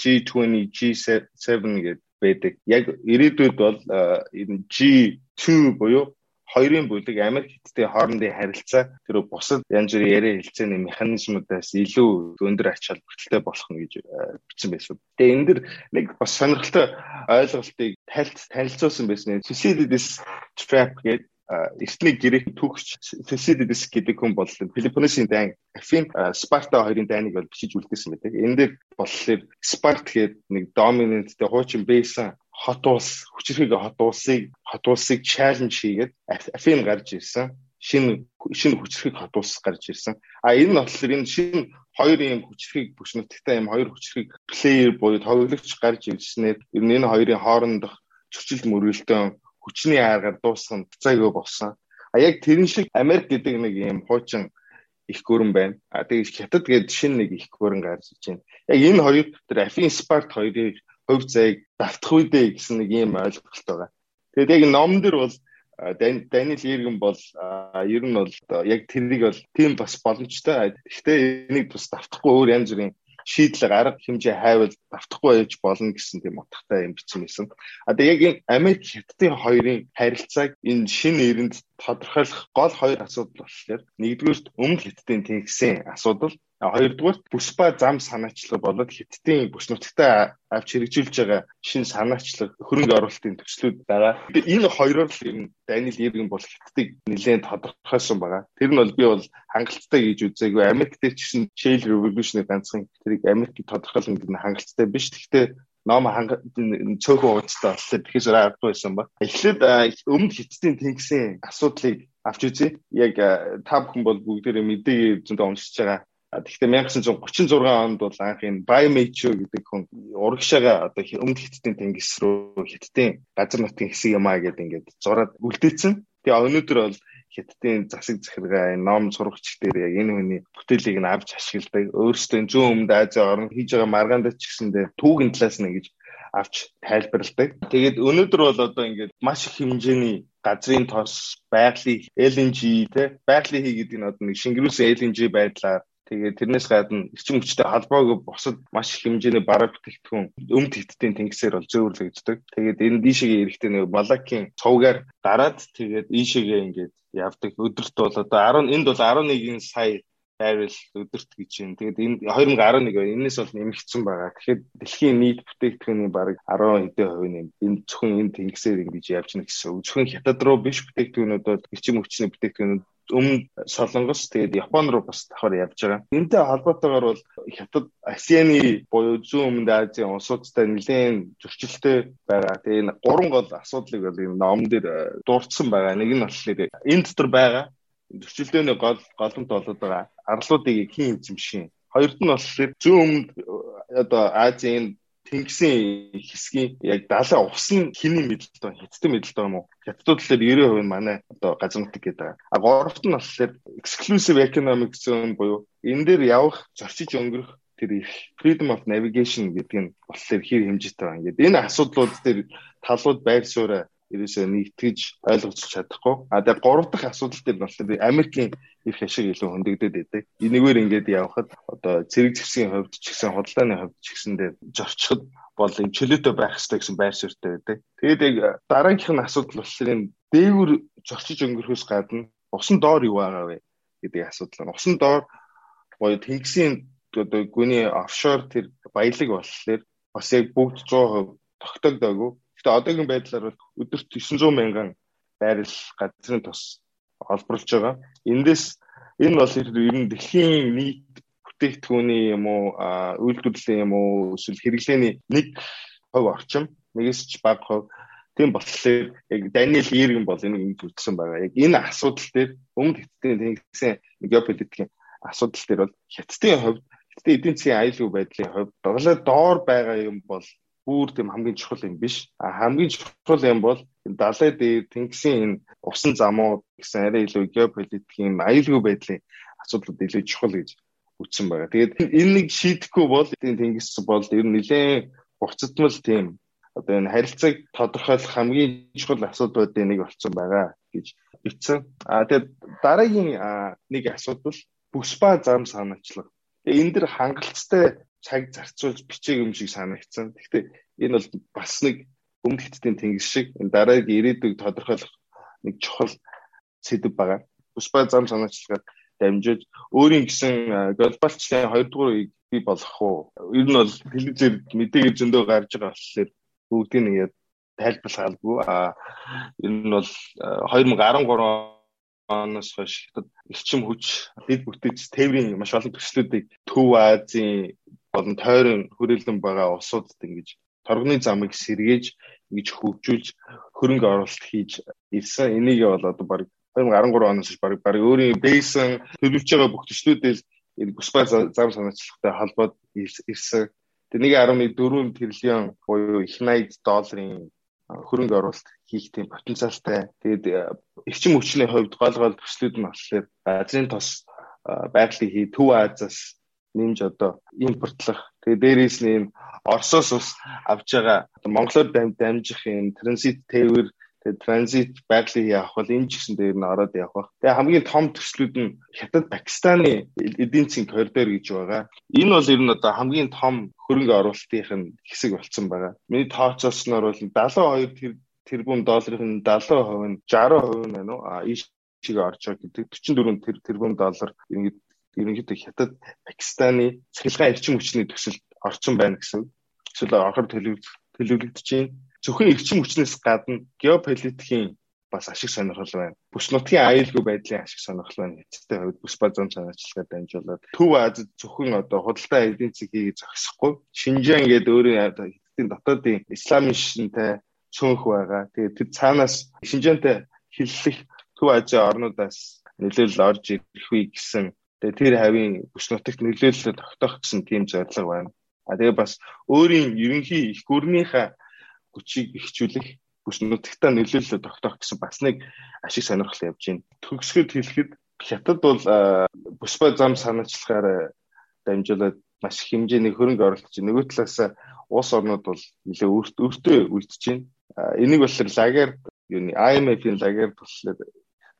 G20 G7 гэдэг байдаг. Яг ирээдүйд бол энэ G2 буюу хоёрын бүлэг Америк Хятадын хоорондын харилцаа тэр бусад янз бүрийн яриа хэлцээний механизмудаас илүү өндөр ач холбогдолтой болох нь гэж э, бичсэн байсан. Тэгээ энэ дэр нэг бас сонирхолтой ойлголтыг тайлт танилцуулсан байсан. Thucydides trap гэдэг эртний грек түүхч Thucydides гэдэг хүн бол Пелопоннесийн дайн Афин Спарта хоёрын дайныг бол бичиж үлдээсэн байдаг. Энэ дээр болохоор Спарт гэдэг нэг доминанттэй хуучин байсан хот улс хүчрхэг хот улсыг хот улсыг чаленж хийгээд Афин гарч ирсэн. Шинэ шинэ хүчрхэг хот улс гарч ирсэн. А энэ нь болохоор энэ шинэ хоёр юм хүчрхэг бүшнэттэй юм хоёр хүчрхэг плеер буюу тоглогч гарч ирснээр энэ хоёрын хоорондох зөрчил мөрөлтөө хүчний ааргаар дуусгах цайгаа болсон. А яг тэрэн шиг Америк гэдэг нэг юм хуучин их гүрэн байна. А тэгээд хятад гэдэг шинэ нэг их гүрэн гарч иж байна. Яг энэ хоёр тэр Афин Спарт хоёрыг хувь заяаг давтах үедээ гэсэн нэг ийм ойлголт байгаа. Тэгээд яг номон дэр бол Даниэл Иргэн бол ер нь бол яг тэрийг бол тийм бас боломжтой. Гэхдээ энийг бас давтахгүй өөр янз бүрийн шийдэл гарга хэмжээ хайвал давтахгүй байж болно гэсэн тийм утгатай юм бичсэн байсан. А тэгээ яг энэ Америк хятадын хоёрын харилцааг энэ шинэ эрэнд тодорхойлох гол хоёр асуудал болохоор нэгдүгээрт өмнө хятадын тэгсэн асуудал Хоёрдугаар бүс ба зам санаачлаг болоод хиттийн бүс нутагтай авч хэрэгжүүлж байгаа шин санаачлаг хөрөнгө оруулалтын төслүүд байгаа. Энэ хоёроор л ер нь Даниэл Иргэн бол хиттийг нэлээд тодорхойлсон байгаа. Тэр нь бол би бол хангалттай гэж үзээгүй. Америк дээр ч гэсэн Shale Revolution-ы ганцхан тэрийг Америкийг тодорхойлно гэдэг нь хангалттай биш. Гэхдээ ном ханга цөөхөн уудтай боллоо тэгэхээр аргагүй байсан ба. Эхлээд өмнө хиттийн тэнгисийн асуудлыг авч үзье. Яг та бүхэн бол бүгдээрээ мэдээ зөндөө уншиж байгаа Тэгэхдээ 1936 онд бол анх энэ Baimechu гэдэг хүн урагшаага одоо өмнөд хятадын тэнгис рүү хятадын газар нутгийн хэсэг юм аа гэдэг ингээд зураад үлдээсэн. Тэгээ өнөөдөр бол хятадын засаг захиргаа ном сурагч дээр яг энэ хүний бүтээлийг нь авч ашигладаг. Өөрөөсөө зүүн өмнөд Ази орнд хийж байгаа маргаандад ч гэсэндээ түүгийн талаас нь ингэж авч тайлбарладаг. Тэгээд өнөөдөр бол одоо ингээд маш их хэмжээний газрын тос, байгалийн LNG те байгалийн хий гэдэг нь одоо нэг шингэрүүлсэн LNG байдлаар Тэгээд тэрнээс гадна эрчим хүчтэй холбоогүй бусад маш их хэмжээний бараг бүтээгдэхүүн өмд хиттийн тэнгисээр бол зөөвөрлөгддөг. Тэгээд энэ дишигээ эрэхтэй нэг Малакийн цовгаар гараад тэгээд ийшээгээ ингээд явдаг. Өдөрт бол одоо 10 энд бол 11 сая байвал өдөрт гэж юм. Тэгээд энэ 2011 энэс бол нэмэгдсэн байгаа. Тэгэхээр дэлхийн нийт бүтээгдэхүүний бараг 10 хэдэн хувь нэм энэ зөвхөн энэ тэнгисээр ингэж явж гэнэ гэсэн. Зөвхөн хятад руу биш бүтээгдэхүүнүүд бол эрчим хүчний бүтээгдэхүүнүүд өмнө Солонгос тэгээд Япон руу бас давхар явж байгаа. Энтэй холбоотойгоор бол Хятад ASEAN-ы буюу зүүн өмнөд Азийн улсуудтай нэлээд зөрчилтэй байгаа. Тэгээд энэ гурван гол асуудлыг бол энэ ном дээр э, дурдсан байгаа. Нэг нь болохоор энэ дотор байгаа зөрчилдөөний гол голомт болоод байгаа арлуудыг хийн эзэмшин. Хоёрд нь болохоор зүүн өмнөд э, одоо Азийн тэнгисийн хэсгийн яг 70 ус нь хиний мэдлэлтэй хятадын мэдлэлтэй юм уу? Хятадууд л 90% нь манай одоо газар нутаг гэдэг. А гуравт нь болохоор exclusive economic zone буюу энэ дээр явах зорчиж өнгөрөх тэр их freedom of navigation гэдэг нь болохоор хэр хэмжээтэй байна. Ингээд энэ асуудлууд дээр талууд байр суурь ерөөсөө нэгтгэж ойлгоцож чадахгүй. А тэгээ гурав дахь асуудал дээр болохоор Америкийн их ашиг илүү хөндөгдөд байдаг. Энэгээр ингээд явхад одоо цэрэг зэвсгийн хувьд ч гэсэн худалдааны хувьд ч гэсэндээ зорчход бол юм чөлөөтэй байх хэрэгтэй гэсэн байр суурьтай байдаг. Тэгээд яг дараагийнх нь асуудал болохоор энэ дээгүр зорчиж өнгөрөхөөс гадна усан доор юу байгаа вэ гэдэг асуудал. Усан доор боёо тэнгисийн одоо гүний офшор тэр баялаг болохоор бас яг бүгд 100% тогтоогдоогүй Гэхдээ одоогийн байдлаар бол өдөрт 900 мянган байрал газрын тос олборлж байгаа. Эндээс энэ бол ер нь дэлхийн нийт бүтээгдэхүүний юм уу үйлдвэрлэлийн юм уу эсвэл хэрэглээний нэг хувь орчим нэгээс ч бага хувь тийм болохоор яг Даниэл Иргэн бол энийг үзсэн байгаа. Яг энэ асуудал дээр өмнөд хятадын тэнгисийн геополитикийн асуудал дээр бол хятадын хувьд хятадын эдийн засгийн аюулгүй байдлын хувьд доглоо доор байгаа юм бол бүр тийм хамгийн чухал юм биш. А хамгийн чухал юм бол далай дээр тэнгисийн энэ усан замууд гэсэн арай илүү геополитикийн аюулгүй байдлын асуудлууд илүү чухал гэж үтсэн байгаа. Тэгээд энэ нэг шийдэхгүй бол тэнгис бол ер нь нэлээд буцадмал тийм одоо энэ харилцааг тодорхойлох хамгийн чухал асуудлуудын нэг болсон байгаа гэж бичсэн. А тэгээд дараагийн нэг асуудал бүс ба зам санаачлага. Энэ дэр хангалттай цаг зарцуулж бичээг юм шиг санагдсан. Гэхдээ энэ бол бас нэг өмнө хэдтийн тэнгис шиг энэ дараагийн ирээдүйг тодорхойлох нэг чухал сэдв байгаа. Бус бай зам санаачлагаар дамжиж өөрийн гэсэн глобалчлалын 2 дугаар үеийг бий болгох уу? Ер нь бол телевизээр мэдээгээр зөндөө гарч байгаа болохоор бүгдийг нэг тайлбарлах албагүй. А ер нь бол 2013 оноос хойш хятад эрчим хүч дэд бүтээц тээврийн маш олон төслүүдийг Төв Азийн болон тойрон хүрээлэн байгаа улсуудад ингэж торгоны замыг сэргээж ингэж хөгжүүлж хөрөнгө оруулалт хийж ирсэн. Энийг бол одоо баг 2013 оноос баг баг өөрийн бейсэн төлөвлөж байгаа бүх төслүүдээс бүсбай зам санаачлагтай холбоод ирсэн. Тэгээ 1.4 тэрлион буюу их 80 долларын хөрөнгө оруулалт хийх тийм потенциалтай. Тэгээд эрчим хүчний хувьд гол гол төслүүд нь болохоор Азийн тос байгалийн хий Төв Азиас нэмж одоо импортлох. Тэгээ дээрээс нь энэ Оросоос ус авж байгаа Монголоор дамжих энэ транзит тээвэр тэгээ транзит байгалийн явах бол энэ ч гэсэн дээр нь ороод явах. Тэгээ хамгийн том төслүүд нь Хятад Пакистаны эдийн засгийн коридор гэж байгаа. Энэ бол ер нь одоо хамгийн том хөрөнгө оруулалтын хэсэг болсон байгаа. Миний тооцоосноор бол 72 тэрбум долларын 70% нь 60% нь байна уу? А ийш чиг орж байгаа гэдэг 44 тэрбум доллар ингээд ерөнхийдөө хятад Пакистаны цахилгаан эрчим хүчний төсөлд орчин байна гэсэн эсвэл орохор төлөвлөгдөж байна. Зөвхөн эрчим хүчнээс гадна геополитикийн бас ашиг сонирхол байна. Бүс нутгийн аюулгүй байдлын ашиг сонирхол байна. Эцэстээ хувьд бүс базан санаачлагаар дамжуулаад Төв Азид зөвхөн одоо худалдаа эдийн засгийг зогсохгүй Шинжаан гэдэг өөрийн хэдийн дотоодын исламын шинтэй цөөнх байгаа. Тэгээд тэр цаанаас Шинжаантай хиллэх Төв Азийн орнуудаас нөлөөлөл орж ирэх үе гэсэн Тэгээ тэр хавийн бүс нутагт нөлөөлөлөө тогтоох гэсэн тийм зорилго байна. А тэгээ бас өөрийн ерөнхий их гүрнийхээ хүчийг ихчүүлэх бүс нутагтаа нөлөөлөлөө тогтоох гэсэн бас нэг ашиг сонирхол явж байна. Төгсгöd хэлэхэд хятад бол бүс ба зам санаачлахаар дамжуулаад маш их хэмжээний хөрөнгө оруулж байна. Нөгөө талаас улс орнууд бол нэлээ өөртөө үлдэж байна. Энийг болохоор лагер юуны IMF-ийн лагер туслаад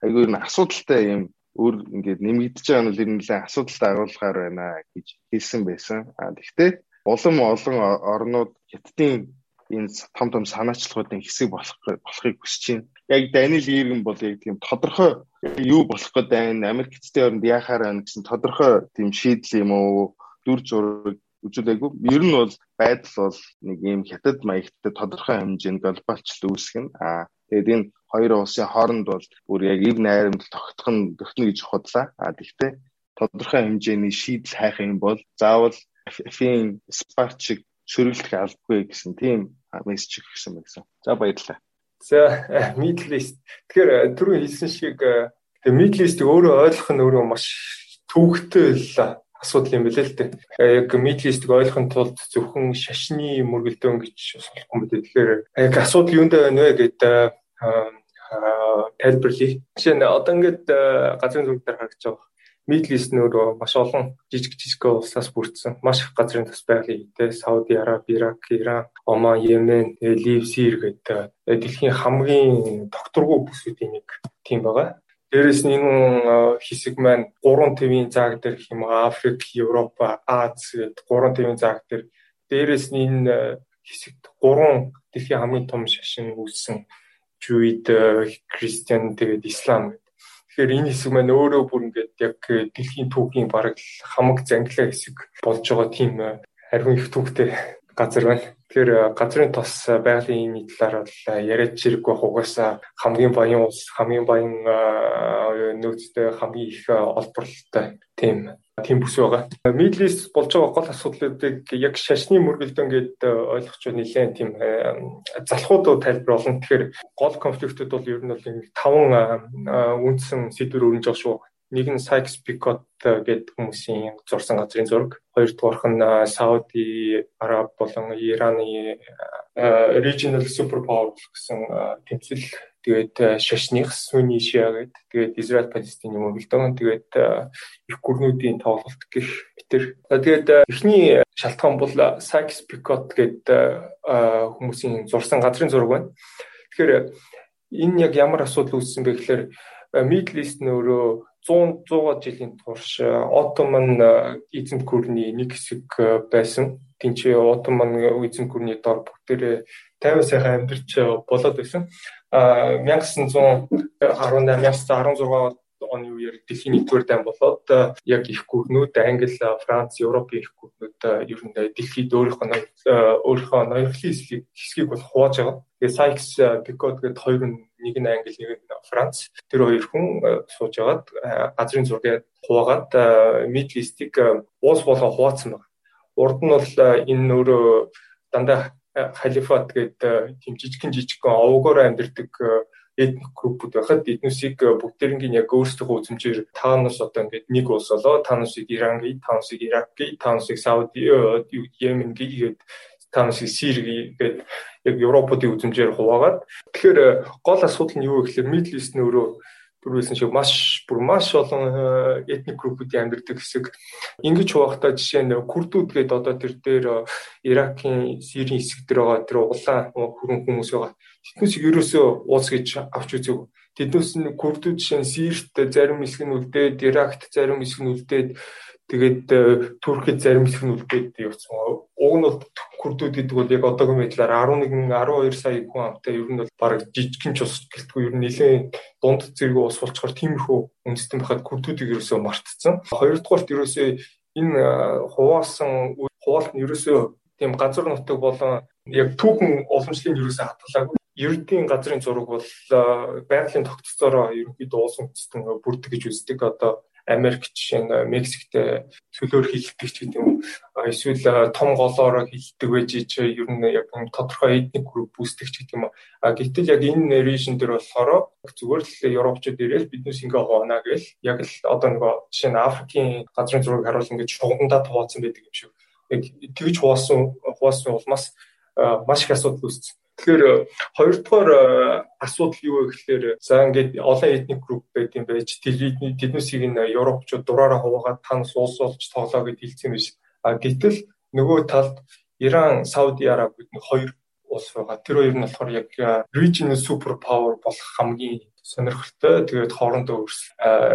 айгүй н асуудалтай юм өөр ингээд нэмэгдэж байгаа нь ер нь нэлээ асуудалтай агуулгаар байна гэж хэлсэн байсан. А тэгвэл улам олон орнууд хятадын энэ том том санаачлалуудын хэсэг болох болохыг хүсэж байна. Яг Даниэл Иргэн бол яг тийм тодорхой юу болох гээд байна, Америк эцтэй оронд яахаар байна гэсэн тодорхой тийм шийдэл юм уу, дүр зураг үзүүлээгүй. Ер нь бол байдал бол нэг ийм хятад маягтай тодорхой хэмжээнд глобалчлал үүсгэн. Аа тэгээд энэ хоёр улсын хооронд бол бүр яг ив найрамдал тогтох нь тогтно гэж худлаа. Аа тэгтээ тодорхой хэмжээний шийдэл хайх юм бол заавал фин спарт шиг сөрөглөх албагүй гэсэн тийм мессеж өгсөн байсан. За баярлалаа. За East. Тэгэхээр түрүү хэлсэн шиг Middle East-ийг өөрөө ойлгох нь өөрөө маш төвөгтэй л асуудал юм билээ л дээ. Яг Middle East-ийг ойлгохын тулд зөвхөн шашны мөргөлдөөн гэж болохгүй билээ. Тэгэхээр яг асуудал юунд байна вэ гэдэг тайлбарлая. Жишээ нь одоо ингээд газрын зүг дээр харагдаж байгаа. Middle East нөрөө маш олон жижиг жижиг улсаас бүрдсэн маш их газрын тас байгаль те Сауди Араби, Ирак, Иран, Оман, Йемен, Лив, Сир гэдэг дэлхийн хамгийн докторгүй бүсүүдийн нэг тийм байгаа. Дээрээс нь энэ хэсэг маань 3 твийн зааг дээр юм Африк, Европ, Аз гэдэг 3 твийн зааг дээр дээрээс нь энэ хэсэгт 3 дэлхийн хамгийн том шашин үүссэн Жуид, Кристиан тэгээд Ислам гэдэг. Тэгэхээр энэ хэсэг маань өөрөө бүр ингээд яг дэлхийн түүхийн бараг хамаг зангилаа хэсэг болж байгаа тийм харин их түүхтэй газар байна. Тэгэхээр газрын тос байгалийн энэ талаар бол яриад чирэггүй хугасаа хамгийн баян улс, хамгийн баян нөөцтэй хамгийн их олборлолтой тийм тийм бүс байгаа. Middle East болж байгаа гол асуудлуудыг яг шашны мөргөлдөн гэд ойлгож байгаа нэлээд тийм залхуудууд тайлбар болно. Тэгэхээр гол конфликтүүд бол ер нь бол ингэ таван үндсэн сэдвэр өрнөж байгаа шүү. Нэг нь Sykes-Picot гэдэг хүмүүсийн зурсан газрын зураг. Хоёрдугаарх нь Сауди Араб болон Ираны regional superpower гэсэн тэмцэл тэгээд шашных Сүний Шиа гэдэг тэгээд Израиль Палестины мөрөлдөөн тэгээд их гүрнүүдийн тоглолт гэх мэтэр. Тэгээд эхний шалтгаан бол Sykes-Picot гэдэг хүмүүсийн зурсан газрын зураг байна. Тэгэхээр энэ яг ямар асуудал үүссэн бэ гэхээр Middle East нөрөө 100 100 жилийн турш Ottoman эзэнт гүрний нэг хэсэг байсан. Тинч Ottoman эзэнт гүрний дор бүгдээрээ 50 сайхан амьдарч болоод байсан. А 1918 1916 оны үеэр дэлхийн нэгдүгээр дайн болоод яг их гүрнүүд Англи, Франц, Европын их гүрнүүд ер нь дэлхийд өөрийнхөө өөрийнхөө ноёрхлын хэсгийг бол хувааж байгаа. Тэгээ Sykes Picot гэдэг хоёр нэг нь Англи, нэг нь Франц. Тэр хоёр хүн сууж агаад газрын зургийг хуваагаад Middle East-ийг уус болгоо хуваацсан байна. Урд нь бол энэ өөрөө дандаа халифат гэдэг тийм жижигхэн овгоор амьдардаг этник группүүд байхад эднүсийг бүгдээрнгийн яг өөрсдийнхөө үзмжээр таанус одоо ингээд нэг улс болоо таанусыг Иран гээ таанусыг Ирак гээ таанусыг Сауди Йемен гээ таанусыг Сир гээд яг Европуудын үзмжээр хуваагаад. Тэгэхээр э, гол асуудал нь юу вэ гэхээр Middle East нөрөө түрүүлсэн шиг маш бүр маш олон этник группүүдийн амьдардаг хэсэг ингэж хуваахтаа жишээ нь Курдүүд гээд одоо тэр дээр э, Иракийн Сирийн хэсэг дээр байгаа тэр углаа хүрэн хүмүүс байгаа. Тэднээс ерөөсөө ууц гэж авч үзег. Тэднээс нь Курдүүд жишээ нь Сирт зарим хэсэг нь үлдээд, Иракт зарим хэсэг нь үлдээд Тэгээд э, Туркид зарим хэсэг нь үлдээд явцсан. Уг нь бол Курдүүд гэдэг бол яг одоогийн байдлаар 11 12 сая хүн амтай ер нь бол баг жижигхэн ч ус гэлтгүй ер нь нэлээд дунд зэрэг ус болчоор тиймэрхүү үндэстэн байхад Курдүүдийг ерөөсөө мартцсан. Хоёрдугаарт ерөөсөө энэ э, хуваалсан хуваалт нь ерөөсөө тийм газар нутаг болон яг түүхэн уламжлалыг ерөөсөө хатгалаагүй ердийн газрын зураг бол э, байгалийн тогтцоороо ерөнхийдөө уулын үндэстэн бүрдэг гэж үздэг. Одоо Америк жишээ нь Мексиктэй төлөөр хилдэг ч гэдэг юм. Эсвэл том голоороо хилдэг байж чи ер нь яг тодорхой этник групп үүсдэг ч гэдэг юм. А гэтэл яг энэ region дээр болохоор зүгээр л европчууд ирээл биднээс ингээ хоонаа гээл яг л одоо нөгөө жишээ нь Африкийн газрын зургийг харуул ингээ чугандаа тооцсон байдаг юм шиг. Яг тэгж хуваасан хуваасан улмаас маш их асуудал үүссэн. Тэгэхээр хоёрдугаар асуудал юу вэ гэхээр за ингээд олон этник групп байт юм байж тэднээсийг нь европчууд дураараа хуваагаад танаас улс олж тоглоо гэж хэлсэн биш. А гэтэл нөгөө талд Иран, Сауди Араб гэдэг хоёр улс байгаа. Тэр хоёр нь болохоор яг regional super power болох хамгийн сонирхолтой. Тэгээд хоорондоо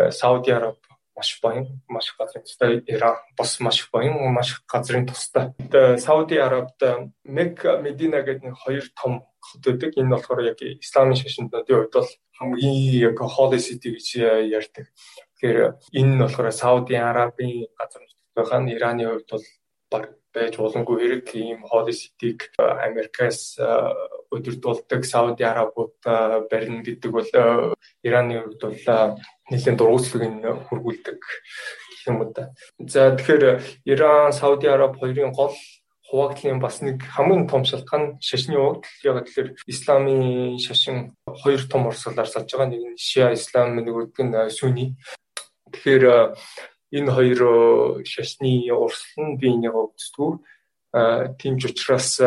Сауди Араб маш баян маш газрын тустай Иран бас маш баян маш газрын тустай. Сауди Арабид Мекка Медина гэдэг нэг хоёр том хот байдаг. Энэ болохоор яг исламын шашинтнуудын хувьд бол хамгийн яг holy city гэж ярьдаг. Тэгэхээр энэ нь болохоор Сауди Арабын газар нь Ираны хувьд бол баг байж боломгүй хэрэг ийм holy city-г Америкаас өдөрдүүлдэг Сауди Арабууд барина гэдэг бол Ираны хувьд бол нэлээд дургуутлагыг хургуулдаг гэх юм уу да. За тэгэхээр Иран, Сауди Араб хоёрын гол хуваагдлын бас нэг хамгийн том шалтгаан шашны хуваагдал. Яг тэгэхээр исламын шашин хоёр том урсгалаар салж байгаа. Нэг нь Шиа ислам, нөгөөдг нь Сүни. Тэгэхээр энэ хоёр шашны урсгал нь бие нэг өгдөг. Тийм ч учраас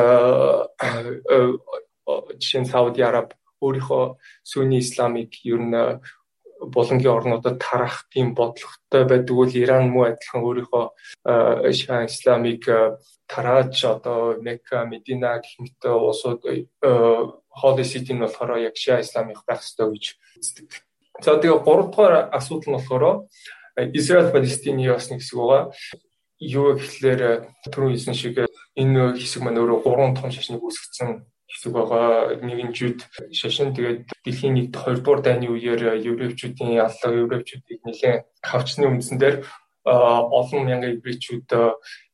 жишээ нь Сауди Араб өөрийнхөө Сүни исламыг ер нь булангийн орнуудад тарах тийм бодлоготой байдаг бол Иран муу адилхан өөрийнхөө Шиа исламыг тарааж одоо Мекка, Медина гэх мэт улсууд Holy City нь болохоор яг Шиа исламыг байх ёстой гэж үздэг. За тэгээ гуравдугаар асуудал нь болохоор Израиль Палестины бас нэг хэсэг байгаа. Юу гэхлээр түрүү хэлсэн шиг энэ хэсэг маань өөрөө гурван том шашныг үүсгэсэн хэсэг байгаа. Нэгэн жид шашин тэгээд дэлхийн нэг 2 дугаар дайны үеэр еврейчүүдийн алга еврейчүүдийг нэлээд хавчны үндсэн дээр олон мянган еврейчүүд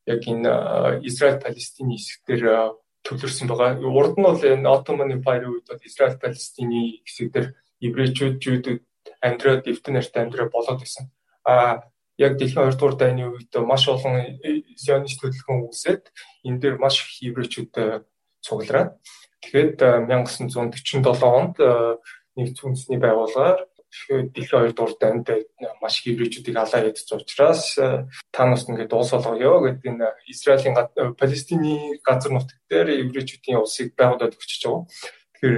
яг энэ Израиль Палестины хэсгээр төвлөрсөн байгаа. Урд нь бол энэ Ottoman Empire-ийн үед бол Израиль Палестины хэсэг дээр еврейчүүд жуудууд амьдраад эвтэн нарт амьдраа болоод байсан. А яг дэлхийн 2 дугаар дайны үед маш олон зионист хөдөлгөөн үүсээд энэ дээр маш их еврейчүүд цуглараад Тэгэхэд 1947 онд нэгдсэн үндэсний байгууллагаар дэлхийн хоёр дугаар дайнд маш их еврейчүүдийг алаа ядж учраас та нас ингээд уус болгоё гэдэг энэ Израилийн Палестины газар нутаг дээр еврейчүүдийн улсыг байгуулад өгчөж байгаа. Тэгэхээр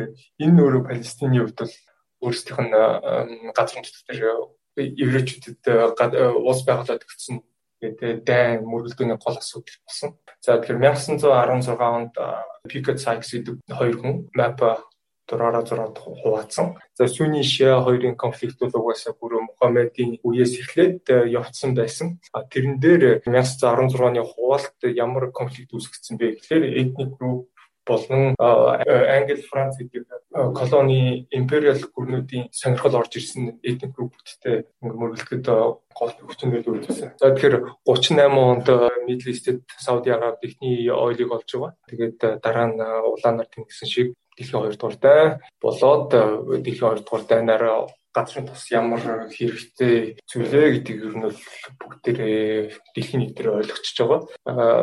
энэ өөрөө Палестины хувьд бол өөрсдийнх нь газар нутаг дээр еврейчүүдэд улс байгуулад өгсөн гэдэг дайн мөргөлдөөний гол асуудал болсон. За тэгэхээр 1916 онд Picket Sykes гэдэг хоёр хүн map дураараа зураад хуваацсан. За Сүний Шиа хоёрын конфликт бол угаасаа бүр Мухаммедийн үеэс эхлээд явцсан байсан. А тэрэн дээр 1916 оны хуваалт ямар конфликт үүсгэсэн бэ гэхээр этник групп болон Англи Франц гэдэг колони империал гүрнүүдийн сонирхол орж ирсэн этник групптэй ингээ мөргөлдөхөд гол хүчнэл үүссэн. За тэгэхээр 38 онд Middle East-д Сауди Араб ихний ойлыг олж байгаа. Тэгээд дараа нь улаанаар тэмцсэн шиг дэлхийн 2 дугаар дай болоод дэлхийн 2 дугаар дайнаар газрын тус ямар хэрэгтэй зүйлээ гэдгийг ер нь бүгдээрээ дэлхийн нийтээр ойлгочихж байгаа.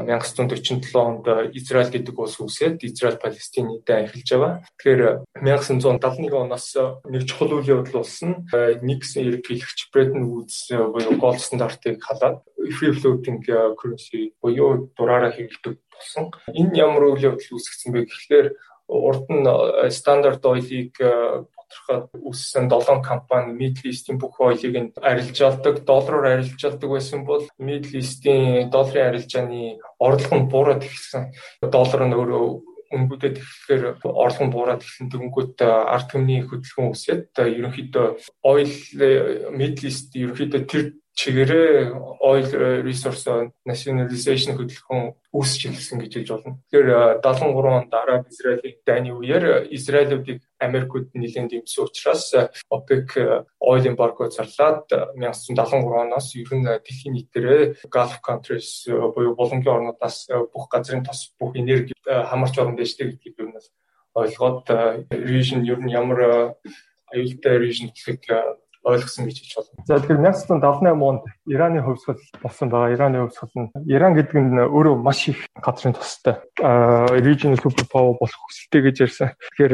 1947 онд Израиль гэдэг улс үүсээд Израиль Палестинийдээ эхэлж байгаа. Тэгэхээр 1971 оноос нэг чухал үйл явдал болсон. Никсэн ерөнхийлөгч Брэден Вудс буюу gold стандартыг халаад free floating currency буюу дураараа хэрэглэдэг болсон. Энэ ямар үйл явдал үүсгэсэн бэ гэхлээр урд нь стандарт ойлыг тодорхой үүссэн 7 компани Middle East-ийн бүх ойлыг нь арилжаалдаг, доллараар арилжаалдаг байсан бол Middle East-ийн долларын арилжааны орлого нь буураад эхэлсэн. Доллар нь өөрөө өнгөдөд тэгэхээр орлого нь буураад эхэлсэн тэгэнгүүт ард түмний хөдөлгөөн үсээд ерөнхийдөө oil Middle East ерөнхийдөө тэр чигээрээ oil resource nationalization хөдөлгөөн үүсч эхэлсэн гэж хэлж болно. Тэгэхээр 73 онд Араб Израилийн дайны үеэр Израилуудыг Америкууд нэлээд дэмжсэн учраас OPEC oil embargo зарлаад 1973 оноос ер нь дэлхийн нийтээрээ Gulf countries буюу булангийн орнуудаас бүх газрын тос бүх энерги хамарч орон дэжтэй гэдгийг ер нь ойлгоод region ер нь ямар аюултай region гэхэд ойлгосон гэж хэлж болно. За тэгэхээр 1978 онд Ираны хувьсгал болсон байгаа. Ираны хувьсгал нь Иран гэдэг нь өөрөө маш их газрын тустай regional superpower болох хүсэлтэй гэж ярьсан. Тэгэхээр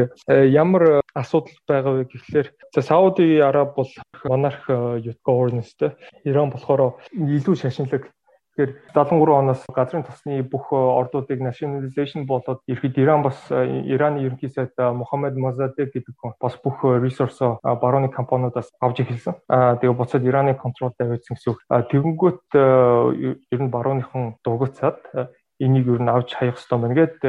ямар асуудал байгаа вэ гэхлээр за Сауди Араб бол монарх youth governance-тэй Иран болохоор илүү шашинлаг Тэгэхээр 73 оноос газрын тосны бүх ордуудыг nationalization болоод ирэхэд Иран бас Ираны ерөнхий сайд Мухаммед Мозадег гэдэг хүн бас бүх ресурс барууны компаниудаас авч эхэлсэн. Аа тэгээ буцаад Ираны контролд тавьсан гэсэн үг. Тэгэнгүүт ер нь барууныхан дугуйцаад энийг ер нь авч хаях хэрэгтэй байна гэд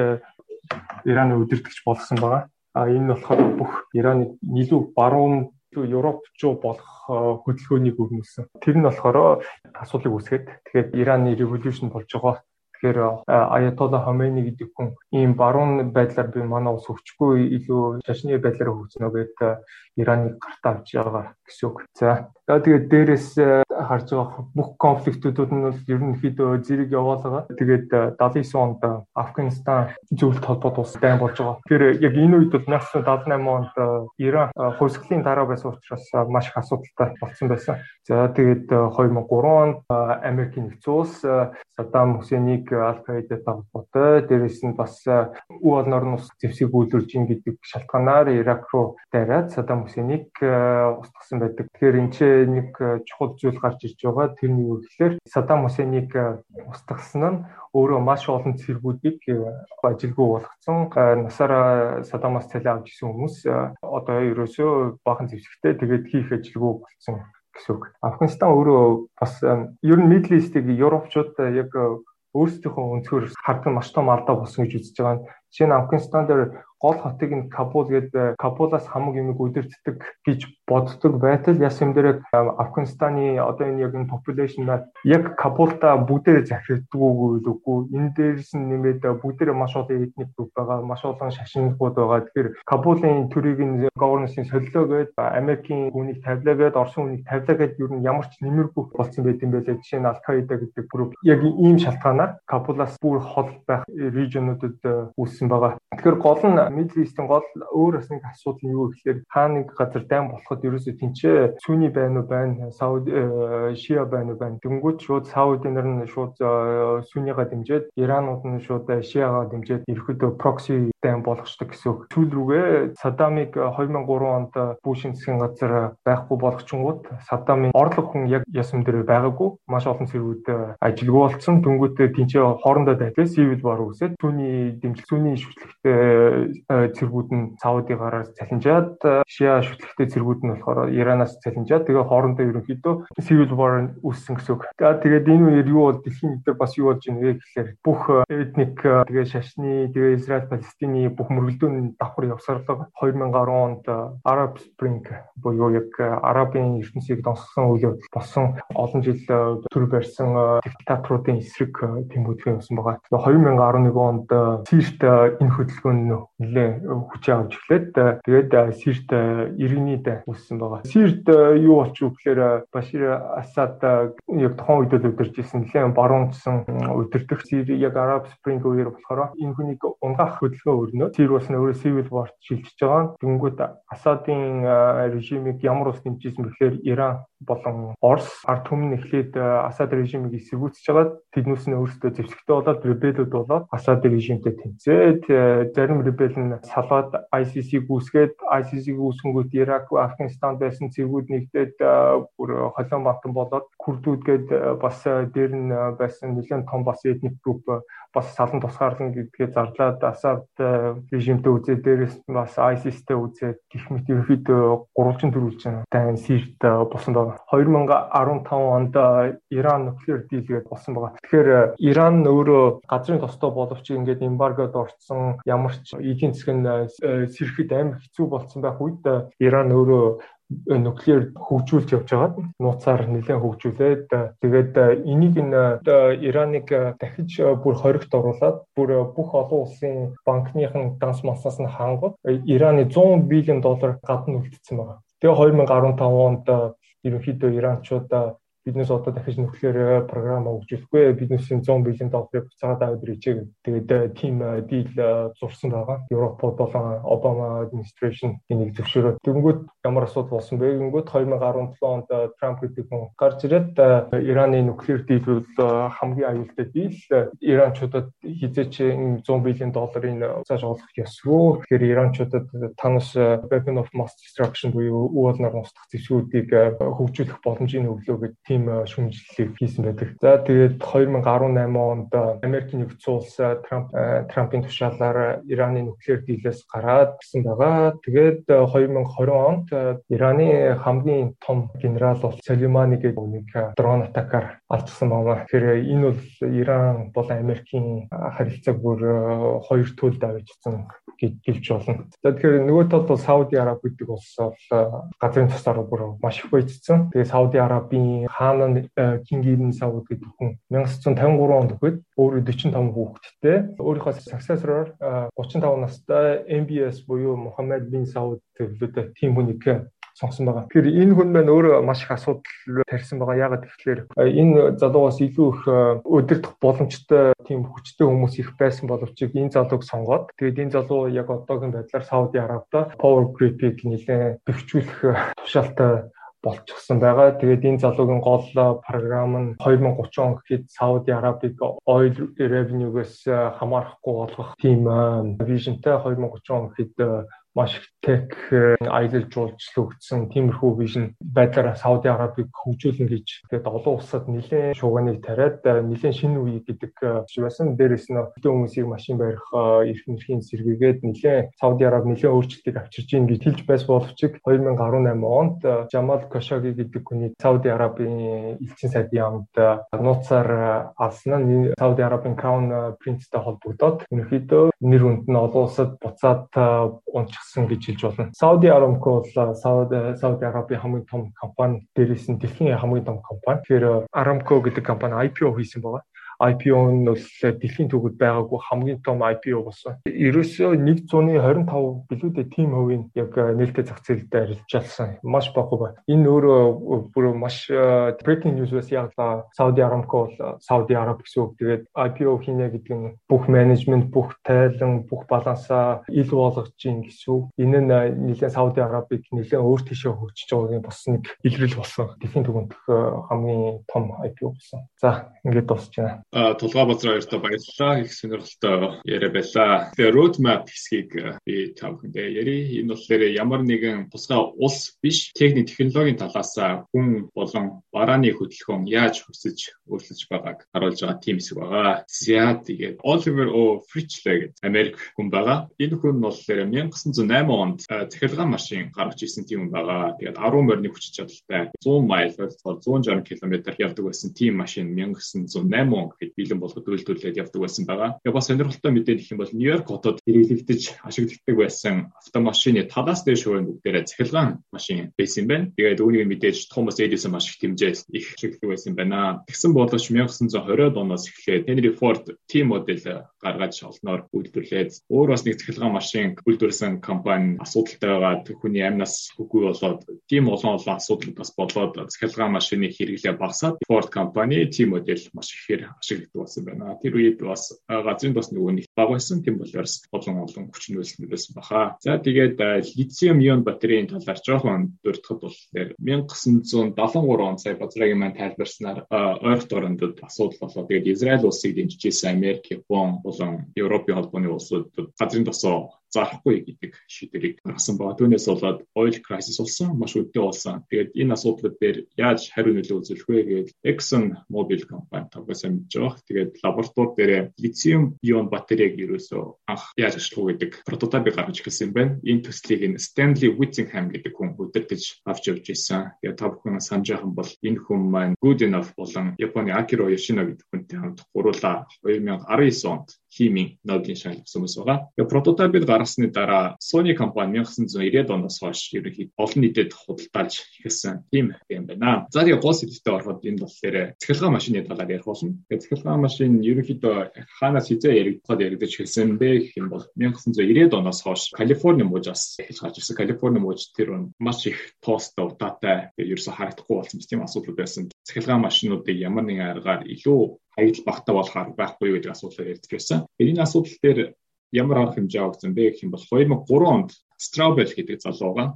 Ираны өдөртөгч болгосон байгаа. А энэ нь болохоор бүх Ираны илүү баруун Европ руу болох хөдөлгөөнийг өрнөсөн. Тэр нь болохоор асуудлыг үүсгээд тэгээд Ираны революшн болж байгаа. Тэгэхээр Аятолла Хомейни гэдэг хүн ийм баруун байдлаар би манай ус хөвчгүй илүү шашны байдлаар хөгжнө гэдэг Ираныг гарт авч байгаа гэсэн үг. За тэгээд дээрэс харж байгаа бүх конфликтуудад нь бол ерөнхийдөө зэрэг яваалгаа. Тэгээд 79 онд Афганистан зөвлөлт холбоод улс дайн болж байгаа. Тэгэхээр яг энэ үед бол 1978 онд Иран хувьсгалын дараа байсан учраас маш их асуудалтай болсон байсан. За тэгээд 2003 онд Америкийн нэгдсэн улс Саддам Хусейнийг Аль-Каидатай холбоотой дээрэс нь бас Үе олноор нь ус зэвсэг үйлдвэрж ин гэдэг шалтгаанаар Ирак руу дайраад Саддам Хусейнийг устгасан байдаг. Тэгэхээр энэ ч нэг чухал зүйл гарч ирж байгаа. Тэрний юу гэхээр Саддам Хусейнийг устгасан нь өөрөө маш олон цэргүүдийг ажилгүй болгоцсон. Насаараа Саддамаас цалин авч исэн хүмүүс одоо ерөөсөө бахан зэвсэгтэй тэгээд хийх ажилгүй болсон гэсэн үг. Афганистан өөрөө бас ер нь Middle East-ийг Европчууд яг өөрсдийнхөө өнцгөр хардаг маш том алдаа болсон гэж үзэж байгаа. Жишээ нь Афганистан дээр гол хотыг нь Кабул гэдэг Кабулаас хамаг юмыг үдирддэг гэж боддог байтал яс юм дээр Афганистаны одоо энэ яг энэ population мат яг Кабулта бүгдээр захирддаггүй үгүй энэ дээрс нь нэмээд бүгдээр маш олон этник групп байгаа маш олон шашингууд байгаа. Тэгэхээр Кабулын төрийг нь governance-ийн солилоо гээд Америкийн хүнийг тавилаа гээд Орсын хүнийг тавилаа гээд ер нь ямар ч нэмэргүй болсон байт юм байлээ. Жишээ нь Al-Qaeda гэдэг групп. Яг ийм шалтгаанаар Кабулаас бүр хол байх регионуудад үүссэн байгаа тэгэхээр гол нь Middle East-ийн гол өөр бас нэг асуудал нь юу гэхээр хаа нэг газар дайм болоход ерөөсөө тэнцээ Сүний байна уу байна, Сауди Шиа байна уу байна. Тэнгүүд шууд Сауди нар нь шууд Сүнигаа дэмжиж, Иранууд нь шууд Шиагаа дэмжиж ерөөдөө прокси дайм болгочдөг гэсэн үг. Сүүл рүүгээ Саддамыг 2003 онд Бушийн засгийн газар байхгүй болгочингууд Саддамын орлог хүн яг ясам дээр байгаагүй. Маш олон зэргүүд ажилгүй болсон. Тэнгүүд тэнцээ хоорондоо дайдаа civil war үүсээд түүний дэмжлэг, түүний шүтлэгтэй цэргүүд нь Саудигаар цалинжаад Шиа шүтлэгтэй цэргүүд нь болохоор Иранаас цалинжаад тэгээ хоорондоо ерөнхийдөө civil war үүссэн гэсэн үг. Тэгээд энэ үеэр юу бол дэлхийн дээр бас юу болж байна вэ гэхээр бүх этник тэгээ шашны тэгээ Израиль Палестины бүх мөргөлдөөн давхар явсарлага 2010 онд Arab Spring буюу яг арабын ертөнцийг донсгосон үйл явдал болсон олон жил төр барьсан диктаторуудын эсрэг тэмүүлгэн явсан байгаа. 2011 онд Сирт энэ хөдөлгөөн нэлээ хүчээ авч эхлээд тэгээд Сирт иргэний үүссэн байгаа. Сирт юу болчих вэ гэхээр Башир Асад яг тухайн үед л удирж исэн нэлээ баруунчсан удирдах Сир яг Arab Spring үеэр болохоор энэ хүнийг унгаах хөдөлгөөн өрнөө. Сир бас өөрөө civil war шилжиж байгаа. Тэнгүүд Асадын режимийг ямар ус дэмжижсэн бэхээр Иран болон Орос ард түмэн эхлээд Асад режимыг эсэргүүцэж байгаа. Тэднээс нь өөрсдөө зэвсэгтэй болоод ребелүүд болоод Асад режимтэй тэнцээд зарим ребел нь салаад ICC гүйсгээд ICC гүйсэнгүүт Ирак, Афганистан байсан цэргүүд нэгдээд бүр холион бантан болоод Курдүүд гээд бас дээр нь байсан нэлээд том бас этник групп бас салан тусгаарлан гэдгээ зарлаад Асад режимтэй үзээд дээрээс бас ISIS-тэй үзээд гих мэт ерөөхдөө гурвалжин төрүүлж байна. Тань Сирт болсон байгаа. 2015 онд Иран нуклеар дийлгээд болсон байгаа. Тэгэхээр Иран өөрөө газрын тостой боловч ингээд эмбаргод орцсон ямар ч эдийн нь сэрхэд амар хэцүү болсон байх үед Иран өөрөө нуклеар хөгжүүлж явж байгаад нууцаар нэлээд хөгжүүлээд тэгээд энийг нь Ираныг дахиж бүр хоригт оруулаад бүр бүх олон улсын банкныхын данс массаас нь хангад Ираны 100 биллион доллар гадна үлдсэн байна. Тэгээ 2015 онд ерөнхийдөө иранчууд Биднээс одоо дахиж нөхлөөр програм өгжүүлэхгүй. Биднээсийн 100 бэлэн долларыг буцаагаад аваад ирээч. Тэгээд тим дийл зурсан байгаа. Европод болон Обама administration энийг зөвшөөрөө. Тэгэнгүүт ямар асуудал болсон бэ? Тэгэнгүүт 2017 онд Трамп гэдэг хүн гарч ирээд Ираны нөхлөөр дийл бол хамгийн аюултай дийл. Иранчуудад хизээч 100 бэлэн долларын цааш олох ёсгүй. Тэгэхээр Иранчуудад танаас weapon of mass destruction буюу үе болноор устгах зэвсгүүдийг хөгжүүлэх боломжийг өглөө гэдэг тийм шүүмжлэлийг хийсэн байдаг. За тэгээд 2018 онд Америкийн нэгдсэн улс Трамп Трампын тушаалаар Ираны нөхлөөр дийлээс гараад гисэн байгаа. Тэгээд 2020 онд Ираны хамгийн том генерал бол Солимани гэдэг нэг дрон атакаар алдсан байна. Тэгэхээр энэ бол Иран бол Америкийн харилцааг бүр хоёр төлд авчихсан гэж болно. За тэгэхээр нөгөө талд бол Сауди Араб гэдэг улс бол газрын тусаар бүр маш их баяжсан. Тэгээ Сауди Арабын хаан Кинг Ибн Сауд гэдэг хүн 1953 онд өгөөд өөрөө 45 хүүхэдтэй өөрийнхөө successor 35 настай MBS буюу Мухаммад бин Сауд төлөвлөд тийм хүнийг сонгосон байгаа. Тэгэхээр энэ хүн маань өөрөө маш их асуудал тарьсан байгаа. Яагаад гэвэл энэ залуугаас илүү их өдөртөх боломжтой тийм хүчтэй хүмүүс их байсан боловч энэ залууг сонгоод тэгээд энэ залуу яг одоогийн байдлаар Сауди Арабида power grid-ийг нэлээд төвчүүлэх тушаалтай болчихсон байгаа. Тэгээд энэ залуугийн гол програм нь 2030 он гэхэд Сауди Арабыг oil revenue-гээс хамаарахгүй болгох тийм вижнтэй 2030 он гэхэд маш их тех э, аялал жуулчлагдсан тиймэрхүү вижн байдлаар Сауди Арабыг хөгжүүлнэ гэж тэгээд олон улсад нэлээд шууганыг тариад э, нэлээд шинэ үе гэдэг э, байсан. Дээрээс нь хэдэн хүмүүсийг машин барих эрх мэрхийн сэргийгээд нэлээд Сауди Араб нэлээд өөрчлөлтийг авчирж ийн гэж хэлж байс боловч 2018 онд Жамал Кошоги гэдэг хүний Сауди Арабын элчин сайдын амд нууцаар алсан нь Сауди Арабын Crown Prince-тэй холбогдоод ерөнхийдөө нэр хүнд нь олон улсад буцаад унчих гаргасан гэж хэлж болно. Saudi Aramco бол Saudi Saudi Arabia хамгийн том компани дээрээс нь дэлхийн хамгийн том компани. Тэгэхээр Aramco гэдэг компани IPO хийсэн байгаа. IPO нь бол дэлхийн түүхэд байгаагүй хамгийн том IPO болсон. Ерөөсөө 125 билүүдэд тим хувийн яг нээлттэй зах зээлд арилжаалсан. Маш баггүй ба. Энэ өөрөө бүр маш breaking news бас яг Saudi Aramco бол Saudi Arab гэсэн үг. Тэгээд IPO хийнэ гэдэг нь бүх менежмент, бүх тайлан, бүх балансаа ил болгож гин гэсэн үг. Энэ нь нэлээд Saudi Arabыг нэлээд өөр тийшээ хөгжиж байгааг бас нэг илрэл болсон. Дэлхийн түүхэнд хамгийн том IPO болсон. За, ингээд дуусч тулгаа базар хоёртоо баярлалаа их сонирхолтой яриа байлаа. Тэгээ roadmap хэсгийг би та бүхэндээ ярий. Энэ болохоор ямар нэгэн тусгай улс биш техник технологийн талаас хүн болон барааны хөдөлгөөн яаж хөсөж өөрчлөж байгааг харуулж байгаа тийм хэсэг байгаа. За тэгээд Oliver O. Fritchley гэдэг Америк хүн байгаа. Энэ хүн болохоор 1908 онд цахилгаан машин гаргаж ирсэн тийм хүн байгаа. Тэгээд 10 морины хүч чадалтай 100 майл ойлголцоор 160 км явдаг байсан тийм машин 1908 он гэхэд бэлэн болгоод үйлдвэрлээд явдаг байсан байгаа. Тэгээ бас сонирхолтой мэдээ гэх юм бол Нью-Йорк хотод хэрэглэгдэж ашигладаг байсан автомашины талаас дээш хувийн бүгдээрээ цахилгаан машин байсан юм байна. Тэгээд үүнийг мэдээж Томас Эдисон маш их хэмжээс их ашигладаг байсан байна. Тэгсэн боловч 1920-ад оноос эхлээд Henry Ford T модель гаргаж олноор үйлдвэрлээд өөр бас нэг цахилгаан машин үйлдвэрлэсэн компани асуудалтай байгаа. Хүний амнаас үгүй болоод тийм олон олон асуудал бас болоод цахилгаан машины хэрэглээ багасаад Ford компани T модель маш ихээр ашиглагдав болсон байна. Тэр үед бас газрын тос нөгөө нэг баг байсан. Тийм болохоор олон олон хүчин үйлсэнд байсан баха. За тэгээд литиум ион батарейн талаар жоохон дурдхад бол 1973 он сая базрагийн маань тайлбарснаар ойролт орондод асуудал болоо. Тэгээд Израиль улсыг дэмжижсэн Америк, Япон болон Европын холбооны улсууд газрын тосоо зарахгүй гэдэг шийдвэрийг гаргасан ба түүнээс болоод oil crisis болсон маш өдөө болсон. Тэгээд энэ асуудлууд дээр яаж хариу нөлөө үзүүлэх вэ гэдэг Exxon Mobil компани тавгасан мэдж байгаа. Тэгээд лаборатори дээр литиум ион батарейг ерөөсөө анх яаж ашиглах вэ гэдэг прототипыг гаргаж ирсэн байна. Энэ төслийг нь Stanley Whittingham гэдэг хүн удирдах авч явж ирсэн. Тэгээд та бүхэн санаж байгаа бол энэ хүн маань Good Enough болон Японы Akira Yoshino гэдэг хүнтэй хамт гуруула 2019 онд химийн ноодын шалгасан хүмүүс байгаа. Тэгээ прототипыг гаргасны дараа Sony компани 1990-ад оноос хойш ерөнхийд олон нийтэд худалдаалж эхэлсэн тийм юм байна. За тэгээ гол сэдвтэ ороход энэ болохоор цахилгаан машины талаар ярих болно. Тэгээ цахилгаан машин ерөнхийдөө хаанаас хизээ яригдахад яригдаж эхэлсэн бэ гэх юм бол 1990-ад оноос хойш Калифорни мужаас эхэлж гарч ирсэн. Калифорни муж тэр маш их тоостой удаатай ерөөсө харагдахгүй болсон тийм асуудал байсан. Цахилгаан машинуудыг ямар нэгэн аргаар илүү хаягдл багтаа болохоор байхгүй гэдэг асуудлаар ярьж байсан. Энэ асуудал дээр ямар арга хэмжээ авсан бэ гэх юм бол 2003 онд Straubel гэдэг залуу байгаа.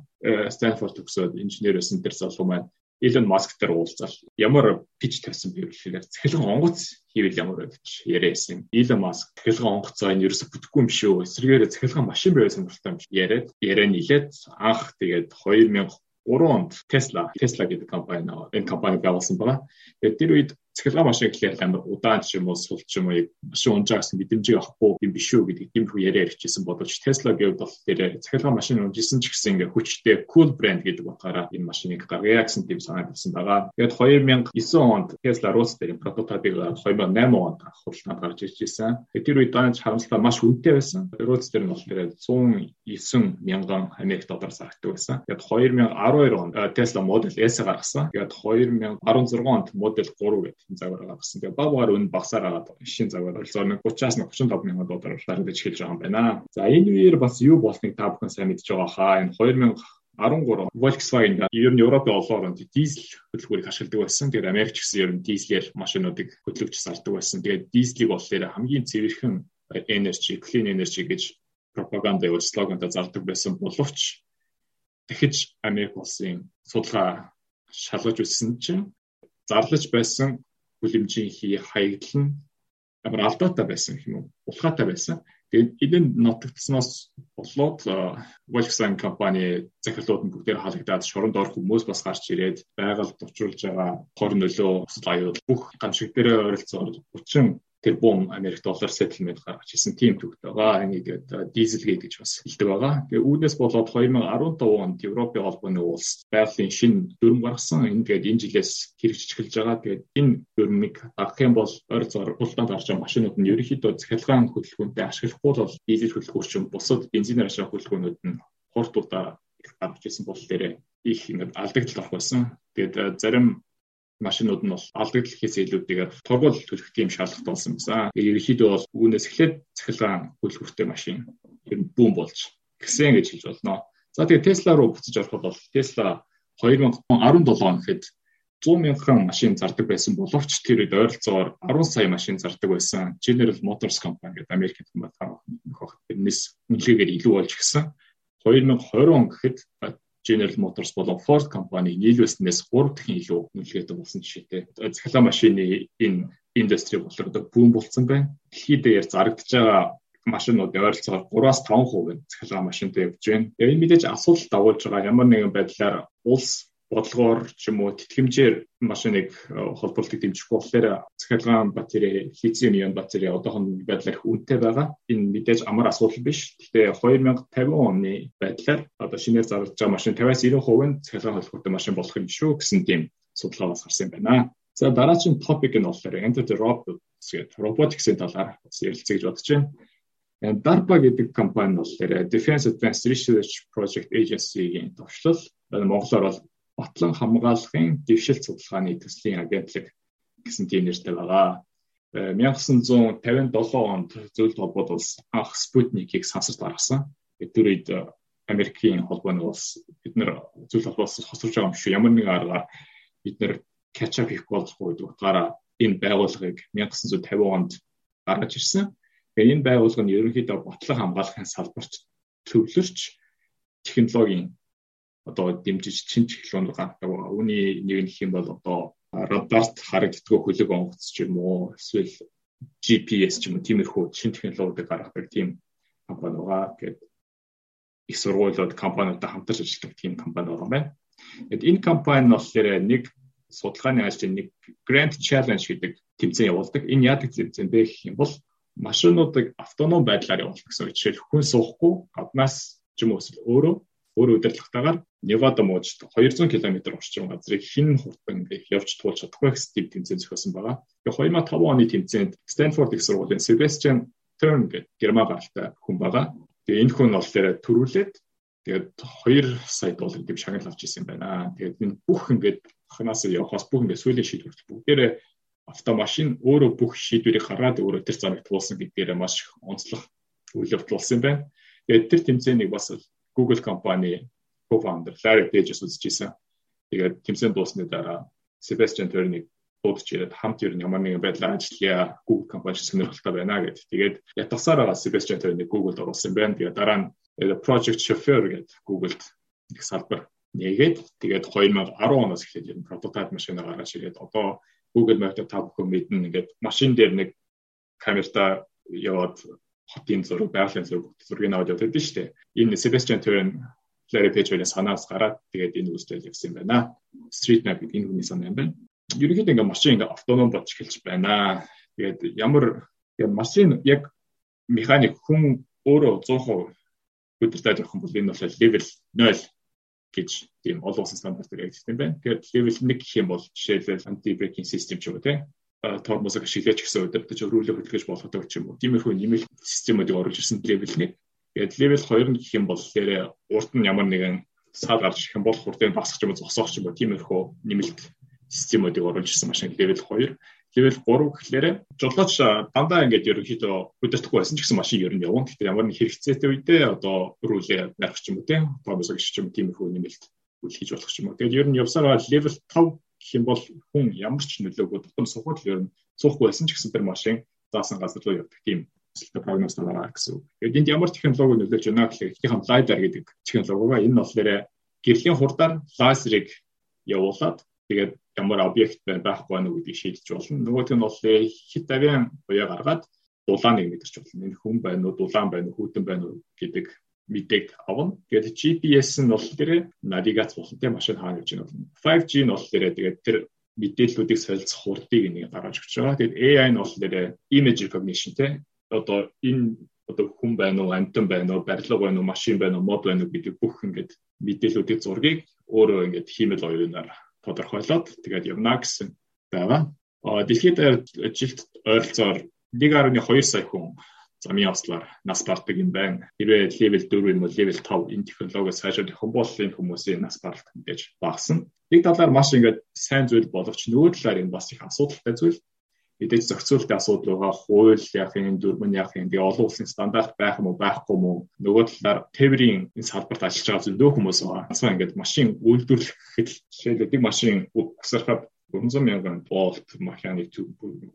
Stanford төгсөөд инженер байсан тэр залуу маань Elon Musk дээр уулзал ямар пич тавьсан бэ гэхээр цахилгаан онгоц хийвэл ямар байх гэж яриасан. Elon Musk цахилгаан онгоцоо энэ ерөөсө бүтэхгүй юм шүү. Эсрэгээр цахилгаан машин байвал сонирхолтой юм яриад яриа нийлээд анх тэгээд 2003 онд Tesla Tesla гэдэг компани энэ компани байгуулсан байгаа. Тэгээд тэр үед цахилгаан машин гэхлээр амар удаан ч юм уу сул ч юм уу машин унжаа гэсэн мэдрэмжийг авахгүй юм биш үү гэдэг тийм их яриа ярьчихсан боловч Tesla гэвэл бол тэр цахилгаан машин унжсэн ч гэсэн ингээ хүчтэй cool brand гэдэг утгаараа энэ машиныг гаргая гэсэн тийм санаа тавьсан байгаа. Тэгээд 2009 онд Tesla Roadster-ийн прототипыг 2008 онд худалдаанд гарч ирж байсан. Тэр үед данж харамсалтай маш үнэтэй байсан. Roadster нь болохоор 109 мянган Америк доллар зарагдаг байсан. Тэгээд 2012 онд Tesla Model S гаргасан. Тэгээд 2016 онд Model 3 гэдэг загвар гаргасан. Тэгээ баг багаар өн багсаар агаад шинэ загвар бол 30-аас 35 мянган доллараар дарагдаж эхэлж байгаа юм байна. За энэ үеэр бас юу болсныг та бүхэн сайн мэдж байгаа хаа. Энэ 2013 Volkswagen ер нь Европын олон оронд дизель хөдөлгүүрийг ашигладаг байсан. Тэгээд Америк ч гэсэн ер нь дизелээр машинуудыг хөдөлгөж зардаг байсан. Тэгээд дизлийг болохоор хамгийн цэвэрхэн energy, clean energy гэж пропаганда явуул слогантай зардаг байсан боловч дахиж Америк улсын судалгаа шалгаж үзсэн чинь зарлаж байсан хүлэмжийн хаягдал нь амар алдаатай байсан юм уу улхаатай байсан. Тэгээд энэ нотогдсноос болоод Volkswagen компани захирлууд нь бүгдээр халагдаад шоронд орох хүмүүс бас гарч ирээд байгальд учруулж байгаа хор нөлөө аюул бүх гамшиг дээр ойролцоогоор 30 тэрбум Америк доллар settlement гаргаж ирсэн тийм төвд байгаа. Энийг Dieselgate гэж бас хэлдэг байгаа. Тэгээ үүнээс болоод 2015 онд Европын холбооны улс байгалийн шинэ дүрм гаргасан. Энэ тэгээд энэ жилээс хэрэгжиж эхэлж байгаа. Тэгээд энэ дүрмийг авах юм бол ойр зор улдаанд гарч байгаа машинууд нь ерөнхийдөө захиргаан хөдөлгөөнтэй ашиглахгүй бол дизель хөдөлгөөрч бусад бензинээр ашиглах хөдөлгөөнүүд нь хурдуудаа гарч ирсэн бол тэрэ их ингээд алдагдал авах байсан. Тэгээд зарим машинууд нь бол алдагдлахээс илүүтэйгээр тургуул төлөх тийм шаардлагатай болсон. Тэгээ ерөнхийдөө бол үүнээс эхлээд цахилгаан хөлбөртэй машин ер нь бүүн болж гисэн гэж хэлж болно. За тэгээ Tesla руу буцаж ороход бол Tesla 2017 он гэхэд 100 мянган машин зардаг байсан боловч тэр үед ойролцоогоор 10 сая машин зардаг байсан. General Motors компани гэдэг Америкт компани нөхөх тэрнээс үнэлгээгээр илүү болж гисэн. 2020 он гэхэд General Motors болон Ford компани нийлүүлснээс 3 дахин илүү нөлөөтэй болсон жишээтэй. Цахилгаан машины энэ индастри болохоор одоо бүүн болцсон байна. Дэлхийд дээр зарагдж байгаа машинууд ойролцоогоор 3-аас 5% цахилгаан машинтай явж байна. Энэ мэдээж асуудал дагуулж байгаа ямар нэгэн байдлаар улс бодлогоор ч юм уу тэтгэмжээр машиныг э, холбоолтыг дэмжихгүй болохоор цахилгаан батарей, литиум ион батарей одоохон байдлаар их үнэтэй байгаа. Энэ мэдээж амар асуудал биш. Гэхдээ 2050 оны байдлаар одоо шинээр зарлаж байгаа машин 50-аас 90% нь цахилгаан холбоотой машин болох юм шүү гэсэн тийм судалгаа бас гарсан юм байна. За дараагийн топик нь болохоор Enter the Robotics гэдэг robotics-ийн талаар ярилцъя гэж бодож байна. Э, DARPA гэдэг компани бол Defense Advanced Research Project Agency-гийн төвшлөл Монголоор бол батлан хамгаалахын дэвшил судалгааны төслийн агентлаг гэсэн тийм нэртэй байгаа. 1957 э, онд зөвлөлт холбоод улс анх Спутникийг сансарт гаргасан. Тэр үед э, Америкийн холбооны улс бид нэр зөвлөлт холбоос хосорж байгаа юм шүү. Ямар нэгэн аргаар бид нэр catch up хийх болохгүй гэдэг утгаараа энэ байгууллагыг 1950 онд гаргаж ирсэн. Тэгээ энэ байгууллага нь ерөнхийдөө ботлон хамгаалахын салбарт төвлөрч технологийн одоо дэмжиж чин чиглэлөнд гаргадаг байгаа. Үүний нэг нь юм бол одоо радарт харагддаг хөлөг онгоц ч юм уу эсвэл GPS ч юм уу тиймэрхүү шин технологиудыг гаргадаг тийм компани байгаа. Тэгээд их сургуулиуд компаниудтай хамтарч ажилладаг тийм компани байгаа байна. Тэгэд энэ компани нь болохоор нэг судалгааны ажлын нэг Grand Challenge гэдэг тэмцээн явуулдаг. Энэ яадаг тэмцээн бэ гэх юм бол машинуудыг автоном байдлаар явуулах гэсэн. Жишээл хүн суухгүй гаднаас ч юм уу өөрөө өөр удирдлагатаагаар Невада мужид 200 км орчим газрыг хин хурдан явж туулж чадахгүй гэсэн тэмцээн зохиосон байгаа. Тэгээ 2005 оны тэмцээнд Stanford их сургуулийн Sebastian Turn гэдэг герман гаралтай хүн байгаа. Тэгээ энэ хүн болохоор төрүүлээд тэгээд 2 сая доллар гэм шагнал авч ирсэн байна. Тэгээд энэ бүх ингээд ханаас явахаас бүх ингээд сүүлийн шийдвэр бүгдээрээ автомашин өөрөө бүх шийдвэрийг хараад өөрөө тэр замыг туулсан гэдгээрээ маш онцлог үйл явдал болсон юм байна. Тэгээд тэр тэмцээнийг бас Google компани co-founder Larry Page үзчихсэн. Тэгээд тэмцээн дуусны дараа Sebastian Turner-ыг буудаж ирээд хамт ер нь ямар нэгэн байдлаар ажиллая Google компани сонирхолтой байна гэдэг. Тэгээд ятгасаар байгаа Sebastian Turner-ыг Google-д оруулсан байна. Тэгээд дараа нь Project Chauffeur гэдэг Google-д их салбар нэгээд тэгээд 2010 оноос эхлээд ер нь прототип машинаа гаргаж ирээд одоо Google Map-д та бүхэн мэднэ ингээд машин дээр нэг камертаа яваад хотын зураг, байгалийн зураг, зургийг аваад явдаг шүү дээ. Энэ Sebastian Turner Larry Page-ийн санаас гараад тэгээд энэ үстэл явсан юм байна. Street Map гэдэг энэ хүний санаа юм байна. Ерөнхийдөө ингээ машин ингээ автоном болж эхэлж байна. Тэгээд ямар машин яг механик хүн өөрөө 100% удирдах явах юм бол энэ бол level 0 гэж тийм олон улсын стандартаар яригдсан байна. Тэгээд level 1 гэх юм бол жишээлбэл anti braking system ч юм уу тийм тормозог шилэж гисэн удирдах өрөөлө хөдөлгөж болгодог ч юм уу. Тиймэрхүү нэмэлт системүүдийг оруулж ирсэн level 1 Тэгээд level 2 нь гэх юм бол тэгэхээр урд нь ямар нэгэн сал гарч ирэх юм бол хурдыг багасгах юм зогсоох юм уу тиймэрхүү нэмэлт системүүдийг оруулж ирсэн машин level 2 level 3 гэхлээр жолооч дандаа ингээд ерөнхийдөө удирдахгүй байсан ч гэсэн машин ер нь явна. Гэхдээ ямар нэг хэрэгцээтэй үедээ одоо рүүлээ ч юм уу тийм томсог гэх юм тиймэрхүү нэмэлт үйл хийж болох юм уу. Тэгээд ер нь явсараа level 5 гэх юм бол хүн ямар ч нөлөөгүй тутам сухад ер нь суухгүй байсан ч гэсэн тэр машин заасан газар руу явдаг тийм өсөлтөд прогноз байгаа гэсэн үг. Тэгээд энд ямар технологи нөлөөлж байна гэхээр ихийнх нь LiDAR гэдэг технологи байгаа. Энэ нь болохоор гэрлийн хурдаар лазерыг явуулаад тэгээд ямар объект байхгүй байна уу гэдгийг шийдэж болно. Нөгөөх нь бол хит авиан буяа гаргаад дулааныг мэдэрч болно. Энэ хүн байна уу, дулаан байна уу, хүүтэн байна уу гэдэг мэдээг авна. Тэгээд GPS нь бол тэр навигац болно тийм машин хаана гэж байна. 5G нь бол тэр тэгээд тэр мэдээллүүдийг солилцох хурдыг нэг гаргаж өгч байгаа. Тэгээд AI нь бол тэр image recognition тийм одоо энэ одоо хүн байна уу, амьтан байна уу, барилга байна уу, машин байна уу, мод байна уу гэдэг бүх ингээд мэдээллүүдийн зургийг өөрөө ингээд хиймэл оюунаар тодорхойлоод тэгээд явна гэсэн байгаа. А дэлхийд жилд ойролцоогоор 1.2 сая хүн замын ослоор нас бардаг юм байна. Хэрвээ level 4 юм уу level 5 энэ технологиос сайжруулах юм бол энэ хүмүүсийн нас баралт мэдээж багасна. Нэг талаар маш ингээд сайн зүйл боловч нөгөө талаар энэ бас их асуудалтай зүйл мэдээж зохицуулалтын асуудал байгаа хууль яах юм дөрмөн яах юм тэгээ олон улсын стандарт байх юм уу байхгүй юм уу нөгөө талаар тээврийн энэ салбарт ажиллаж байгаа зөндөө хүмүүс байгаа. Асаа ингээд машин үйлдвэрлэхэд жишээлбэл нэг машин угсархад 400 мянган болт механик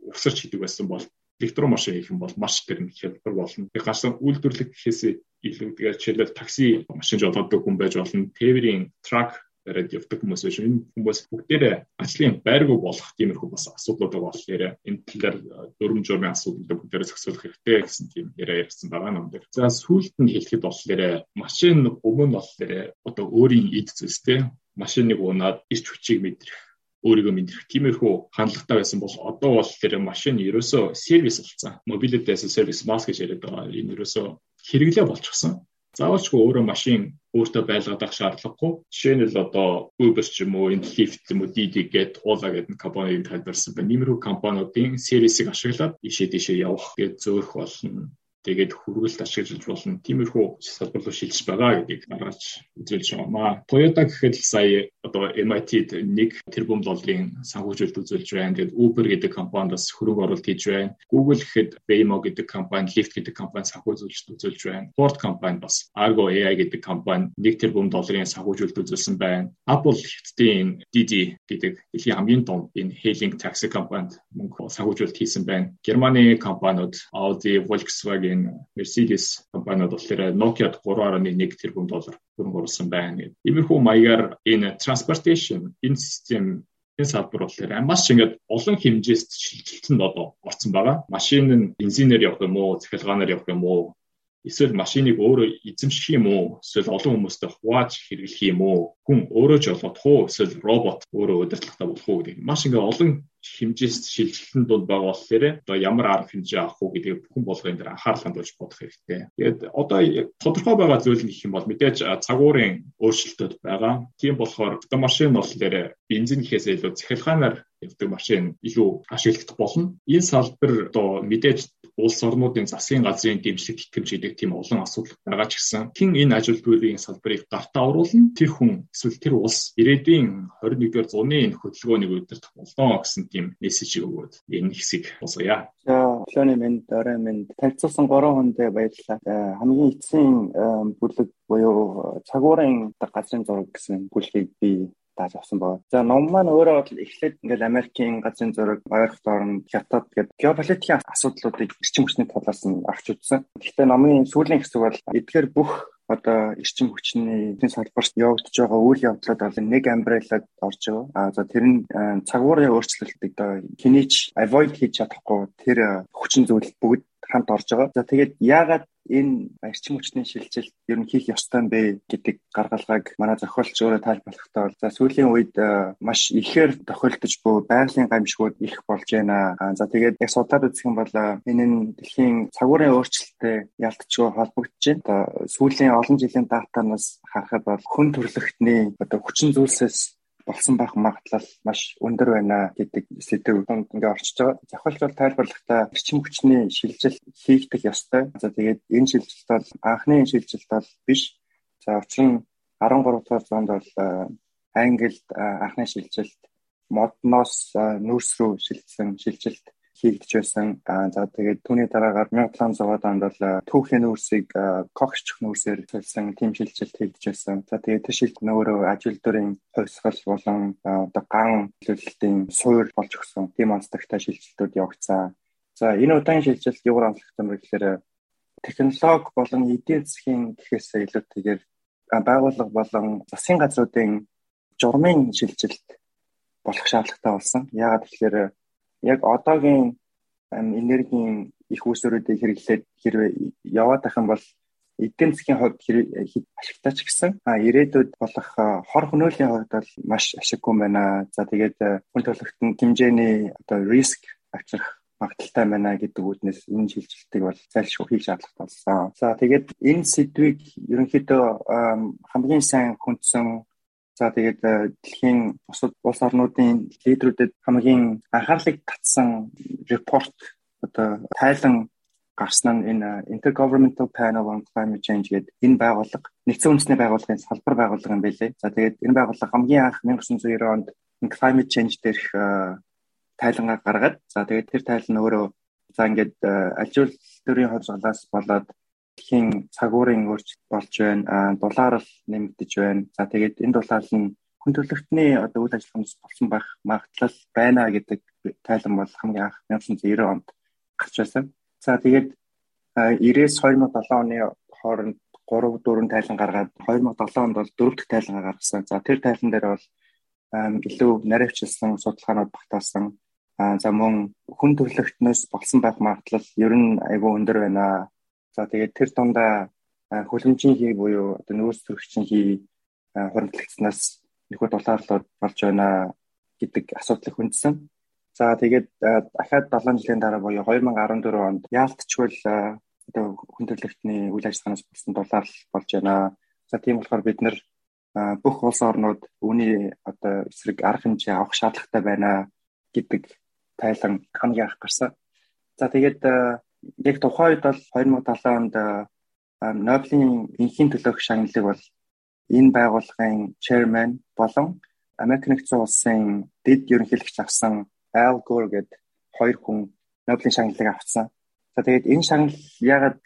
угсарч хийдэг байсан бол электрон машин хийх юм бол маш тэр хялбар болно. Тэгээ гарсан үйлдвэрлэх гэхээс илүү тэгээд жишээлбэл такси машин жолоодог хүн байж болно. Тээврийн трак бариад явдаг хүмүүс биш. Энэ хүмүүс бүгдээрээ ажлын байргуу болох тиймэрхүү бас асуудлууд байгаа болохоор энэ талаар дөрвөн журмын асуудлыг бүгдээрээ зохицуулах хэрэгтэй гэсэн тийм яриа ярьсан байгаа юм дээр. За сүүлд нь хэлэхэд болохоор машин өмнө болохоор одоо өөрийн эд зүйлстэй машиныг унаад ирч хүчийг мэдрэх өөрийгөө мэдрэх тиймэрхүү хандлагатай байсан бол одоо бол тэр машин ерөөсөө сервис болсон. Mobility as a service mass гэж яриад байгаа. Энэ ерөөсөө хэрэглээ болчихсон заавалчгүй өөрөө машин өөртөө байлгадаг шаардлагагүй. Жишээ нь л одоо Uber ч юм уу, Lyft ч юм уу, Didi гэдэг уулаа гэдэг компаниг тайлбарсан байна. Нэмэрхүү компаниудын сервисийг ашиглаад ишээ дэшээ явах гэж зөөх болно тэгээд хүргэлт ашиглаж болно. Тиймэрхүү салбар руу шилжиж байгаа гэдгийг гаргаж үзүүлж байгаамаа. Toyota гэхэд сая одоо MIT-д нэг тэрбум долларын санхүүжилт үзүүлж байна. Тэгээд Uber гэдэг компаниас хөрөнгө оруулалт хийж байна. Google гэхэд Waymo гэдэг компани, Lyft гэдэг компани санхүүжилт үзүүлж байна. Ford компани бас Argo AI гэдэг компани нэг тэрбум долларын санхүүжилт үзүүлсэн байна. Apple хэвтийн Didi гэдэг дэлхийн хамгийн том энэ hailing taxi компанид мөнгө санхүүжилт хийсэн байна. Германы компаниуд Audi, Volkswagen энэ Mercedes компаниуд болохоор Nokia-д 3.1 тэрбум доллар хөрөнгө оруулсан байна. Иймэрхүү маягаар энэ transportation энэ систем энэ салбар болохоор маш ингээд олон хэмжээст шилжилтэнд одоо орсон байгаа. Машин нь бензинээр явах юм уу, цахилгаанаар явах юм уу, эсвэл машиныг өөрөө эзэмших юм уу эсвэл олон хүмүүстэй хувааж хэрэглэх юм уу хүн өөрөө ч болоод хуу эсвэл робот өөрөө удирдлагатай болох уу гэдэг маш ингээ олон хэмжээст шилжилтэн дунд байгаа болохоор одоо ямар арга хэмжээ авах уу гэдгийг бүхэн болгоны дээр анхаарал хандуулж бодох хэрэгтэй. Тэгээд одоо тодорхой байгаа зүйл нь гэх юм бол мэдээж цагуурын өөрчлөлтүүд байгаа. Тийм болохоор автомашин болохоор бензин гэхээс илүү цахилгаанаар явдаг машин илүү ашиглагдах болно. Энэ салбар одоо мэдээж улс орнуудын засгийн газрын дэмжлэг итгэмж гэдэг тийм олон асуудал байгаа ч гэсэн хэн энэ аж үйлдвэрийн салбарыг гартаа оруулна тэр хүн эсвэл тэр улс ирээдүйн 21-р зууны энэ хөдөлгөөнийг удирдах болно гэсэн тийм мессежийг өгөөд энэ хэсгийг босгоё. За, Лоны минь, Дорой минь танилцсан 3 хүндээ баярлалаа. Э, хамгийн эцсийн бүлэг буюу цагуурын газрын зураг гэсэн бүлгийг би тааж авсан байна. За ном маань өөрөө бол эхлээд ингээл Америкийн газрын зураг, ойрхон орн, хятад гэдэг геополитикийн асуудлуудыг эрчим хүчний талаас нь авч үзсэн. Гэхдээ номын сүүлийн хэсэг бол эдгээр бүх одоо эрчим хүчний салбарт явагдаж байгаа үйл явдлууд бол нэг амбреллад орж байгаа. А за тэр нь цагуурын өөрчлөлтийг одоо хинээч avoid хийж чадахгүй тэр хүчин зүйл бүгд хамт орж байгаа. За тэгээд яагаад энэ эрчим хүчний шилжилт ер нь хийх ёстой юм бэ гэдэг гаргалгааг манай зохиолч өөрөө тайлбарлахдаа бол за сүүлийн үед э, маш ихээр тохиолдож буй байгалийн гамшигуд их болж байна. За тэгээд яг судлаад үзэх юм бол э, энэ нь дэлхийн цагуурын өөрчлөлттэй ялтчгүй холбогдож байна. Сүүлийн олон жилийн датанаас харахад бол хүн төрөлхтний одоо хүчин зүйлсээс болсон байх магадлал маш өндөр байна гэдэг сэдв донд ингээ орчиж байгаа. Зохиолч бол тайлбарлахдаа эрчим хүчний шилжилт хийгдэх ёстой. За тэгээд энэ шилжилт бол анхны шилжилт бол биш. За учир нь 13 дугаар зуунд бол э, Англид э, анхны шилжилт модноос э, нүүрс рүү шилжсэн шилжилт хийгдэж байсан. За тэгээд түүний дараагаар 1700 онд бол түүхийн нүүрсийг когч нүүрсээр төлсөн тийм шилжилт хийгдэж байсан. За тэгээд тэр шилжилт нөөрөө ажил дөрийн хувьсгал болон одоо ган төлөлтийн суур болж өгсөн тийм онцлогтой шилжилтүүд явагдсан. За энэ удаагийн шилжилт юугаар юм бэ гэхээр технологи болон эдийн засгийн гэхээс илүүтэйгээр байгууллага болон засгийн газруудын журмын шилжилт болох шаардлагатай болсон. Яагаад тэгэхээр яг одоогийн энергийн их үүсвэрүүдийг хэрэглээд хэрвээ яваад байх юм бол эдийн засгийн хувьд ашигтай ч гэсэн а ирээдүйд болох хор хөнөөлийн хувьд бол маш ашиггүй байна. За тэгээд хүн төрөлхтөн хэмжээний одоо риск авчрах магадaltaй байна гэдэг үүднээс энэ шилжилтийг бол зайлшгүй хийх шаардлагатай болсон. За тэгээд энэ сэдвийг ерөнхийдөө хамгийн сайн хүндсэн За тэгээд э, дэлхийн бусад улс орнуудын лидерүүдэд хамгийн анхаарлыг татсан репорт одоо тайлан гарсан нь энэ э, Intergovernmental Panel on Climate Change гэдэг энэ байгууллага нэгдсэн үндэсний байгууллагын салбар байгууллага юм байлээ. За тэгээд энэ байгууллага хамгийн анх 1990 онд climate change дээрх э, тайлангаа гаргаад за тэгээд тэр тайлан өөрөө за ингээд ажилтны төрийн хувьсгалаас болоод дэлхийн цагуурын өөрчлөлт болж байна. Дулаар л нэмэгдэж байна. За тэгээд энэ дулаал нь хүн төрөлхтний одоо үйл ажиллагаанд болсон байх магадлал байна гэдэг тайлан бол хамгийн анх 1990 онд гарч байсан. За тэгээд 90-с 2007 оны хооронд 3 4 тайлан гаргаад 2007 онд бол 4 дахь тайлан гаргасан. За тэр тайлан дээр бол илүү наривчлсан судалгаанууд багтаасан. За мөн хүн төрөлхтнөөс болсон байх магадлал ер нь айгүй өндөр байна За тэгээд тэр дундаа хөлөмжийн хий буюу одоо нөөц төрөгчийн хий хуримтлагцнаас нөхөд дулаарлууд болж байна гэдэг асуудлыг хүндсэн. За тэгээд дахиад 7 жилийн дараа буюу 2014 онд яалтчгүй одоо хүн төрөлхтний үйл ажиллагаанаас болсон дулаал болж байна. За тийм болохоор бид нэр бүх улс орнууд үүний одоо эсрэг арга хэмжээ авах шаардлагатай байна гэдэг тайлан хамгийн анх гарсан. За тэгээд яг тухайн үед бол 2070 онд Нобелийн энхийн төлөөх шагналыг бол энэ байгууллагын chairman болон Америк нэгдсэн улсын дэд ерөнхийлөгч авсан Al Gore гэдэг хоёр хүн Нобелийн шагналыг авсан. За тэгээд энэ шагнал ягаад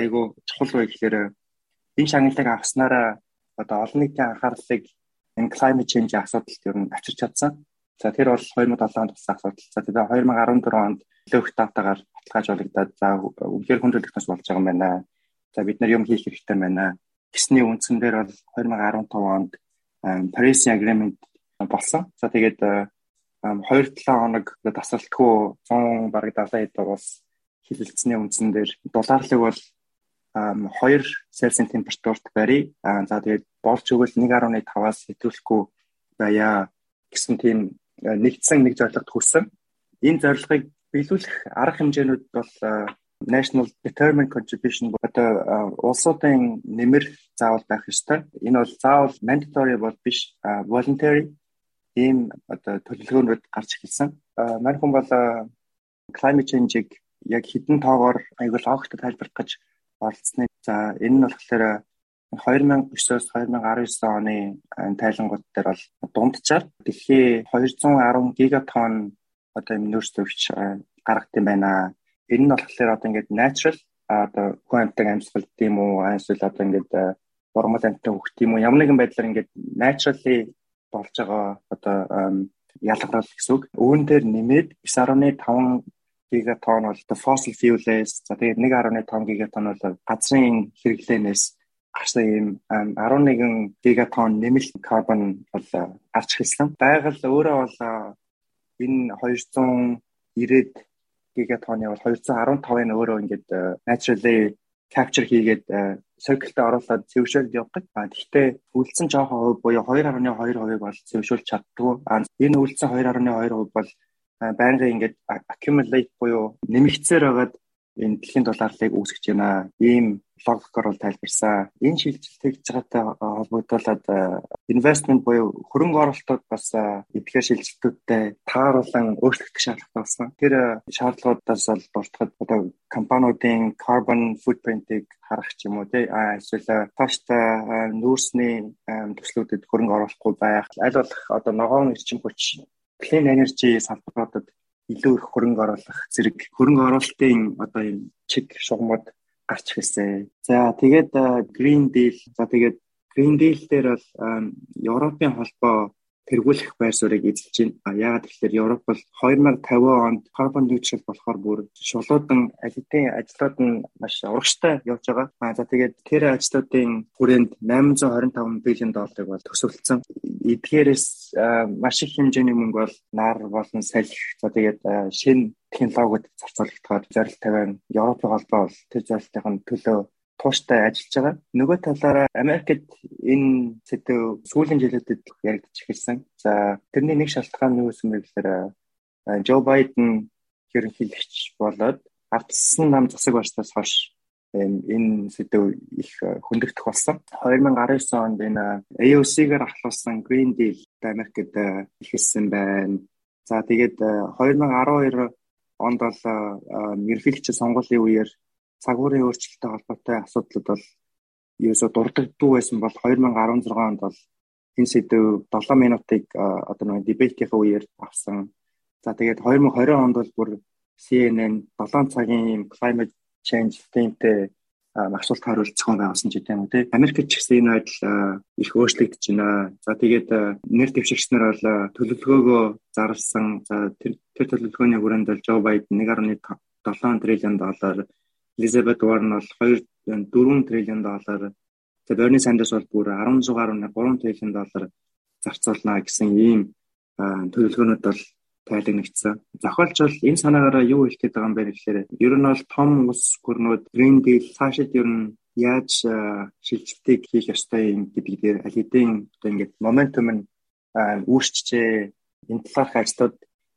айгүй чухал вэ гэхээр энэ шагналыг авснараа одоо олон нийтийн анхаарлыг энэ climate change асуудалд ер нь авчирч чадсан. За тэр бол 2007 онд болсон асуудал. За тэгээд 2014 онд илүү их датагаар баталгаажуулагдаад за үнэхээр хүндрэлтнээс болж байгаа юм байна. За бид нар юм хийх хэрэгтэй байна. Гэсний үндсэн дээр бол 2015 онд Paris Agreement болсон. За тэгээд 2-7 хоног тасралтгүй 100 бараг 70 хэд улс хилэлцсэний үндсэн дээр дулаарлаг бол 2 Цельсийн температурт барья. За тэгээд болж өгвөл 1.5-аас хэтрүүлэхгүй байя гэсэн тийм нэгдсэн нэг зорилгот хүрсэн. Энэ зорилгыг биелүүлэх арга хэмжээнүүд бол National Determined Contribution одоо улсуудын нэмэр заавал байх ёстой. Энэ бол заавал mandatory бол биш voluntary ийм одоо төлөвлөгөөнүүд гарч ирсэн. Манай хүн бол climate change-ийг яг хідэн тоогоор айгуул огт тайлбарлах гэж оролцсны. За энэ нь болохоор 2009-оос 2019 оны тайлангууд дээр бол дунджаар дэлхий 210 гигатон одоо юм нөөц төвч гаргад юм байна. Энэ нь болохоор одоо ингээд natural одоо хүн амьтаг амьсгал тийм үү эсвэл одоо ингээд нормал амьтаг хөх тийм үү ямар нэгэн байдлаар ингээд naturally болж байгаа одоо ялгарл гэсэн үг. Үүн дээр нэмээд 9.5 гигатон бол fossil fuel-ээс за тэгээд 1.5 гигатон бол газрын хэрэглээнээс гарсан ийм 11 гигатон нэмэлт карбон бол гарч хэлсэн. Байгаль өөрөө бол энэ 290 гигатоны бол 215-ын өөрөө ингээд naturally capture хийгээд цирклтэй оруулаад цэвшүүлд явдаг. А гэхдээ үлдсэн жоохон хувь буюу 2.2% бол цэвшүүлж чаддгүй. А энэ үлдсэн 2.2% бол байнгын ингээд accumulate буюу нэмэгцээр байгаад энэ дэлхийн долларлыг үүсгэж байна. Ийм логикоор бол тайлбарсан. Энэ шилжилт хийж байгаатай холбогдуулаад investment буюу хөрөнгө оруулалтууд бас эдгээр шилжилтүүдтэй тааруулан өөрчлөгдөх шаардлагатай болсон. Тэр шаардлагуудаас бол дуртахад одоо компаниудын carbon footprint-ийг харах ч юм уу тий эсвэл тааштай нүүрсний төслүүдэд хөрөнгө оруулахгүй байх. Аль болох одоо ногоон эрчим хүч clean energy салбаруудад илүү их хөрөнгө оруулах зэрэг хөрөнгө оруулалтын одоо юм чиг шугамуд гарч ирсэн. За тэгээд Green Deal за тэгээд Green Deal дээр бол Европын холбоо тэргүүлэх байр суурийг эзэлж байна. Яагаад гэвэл Европ бол 2050 онд carbon neutral болохоор бүр шулуудан алидын ажлууд нь маш урагштай явж байгаа. А за тэгээд тэр ажлуудын хүрээнд 825 биллион долларыг бол төсөвлөсөн. Эдгээрээс маш их хэмжээний мөнгө бол нар болон салхи за тэгээд шинэ технологиуд зарцуулагдахаар зорилт тавиан Европын холбоо бол тэр зорилтын төлөө тууштай ажиллаж байгаа. Нөгөө талаараа Америкт энэ сэдв сүүлийн жилүүдэд яригдчих эхэлсэн. За тэрний нэг шалтгаан нь юу гэсэн бэ гэхээр Жо Байден ерөнхийлөгч болоод ардсан нам засаг барьснаас хойш энэ сэдв их хөндөгдөх болсон. 2019 онд энэ AOC-гээр ахлуулсан Green Deal Америкт ихэлсэн байна. За тэгээд 2012 онд бол ерөнхийлөгч сонгуулийн үеэр цагуурын өөрчлөлттэй холбоотой асуудлууд бол ерөөсө дурддаггүй байсан бол 2016 онд бол энэ сэдв 7 минутыг одоо нэг дебетийн үеэр авсан. За тэгээд 2020 онд бол бүр CNN 7 цагийн climate change асуулт хариулт зохион байгуулсан ч гэдэм үү тий. Америкт ч гэсэн энэ байдал их өөрчлөгдөж байна. За тэгээд нэр дэвшигч нар бол төлөвлөгөөгөө зарласан. За тэр төлөвлөгөөний хүрээнд бол Joe Biden 1.7 триллион доллар Elizabeth Warren бол 2 4 триллион доллар тэгээ Bernie Sanders бол бүр 16.3 триллион доллар зарцуулна гэсэн ийм төлөвлөгөөнүүд бол тайлбарлагдсан. Зохиолч бол энэ санаагаараа юу хэлэх гээд байгаа юм бэ гэхээр ер нь бол том ус гүрнүүд Green Deal цаашид ер нь яаж шилжилтийг хийх ёстой юм гэдэг дээр аль хэдийн одоо ингээд моментум нь үүсчихээ энэ талаарх ажлууд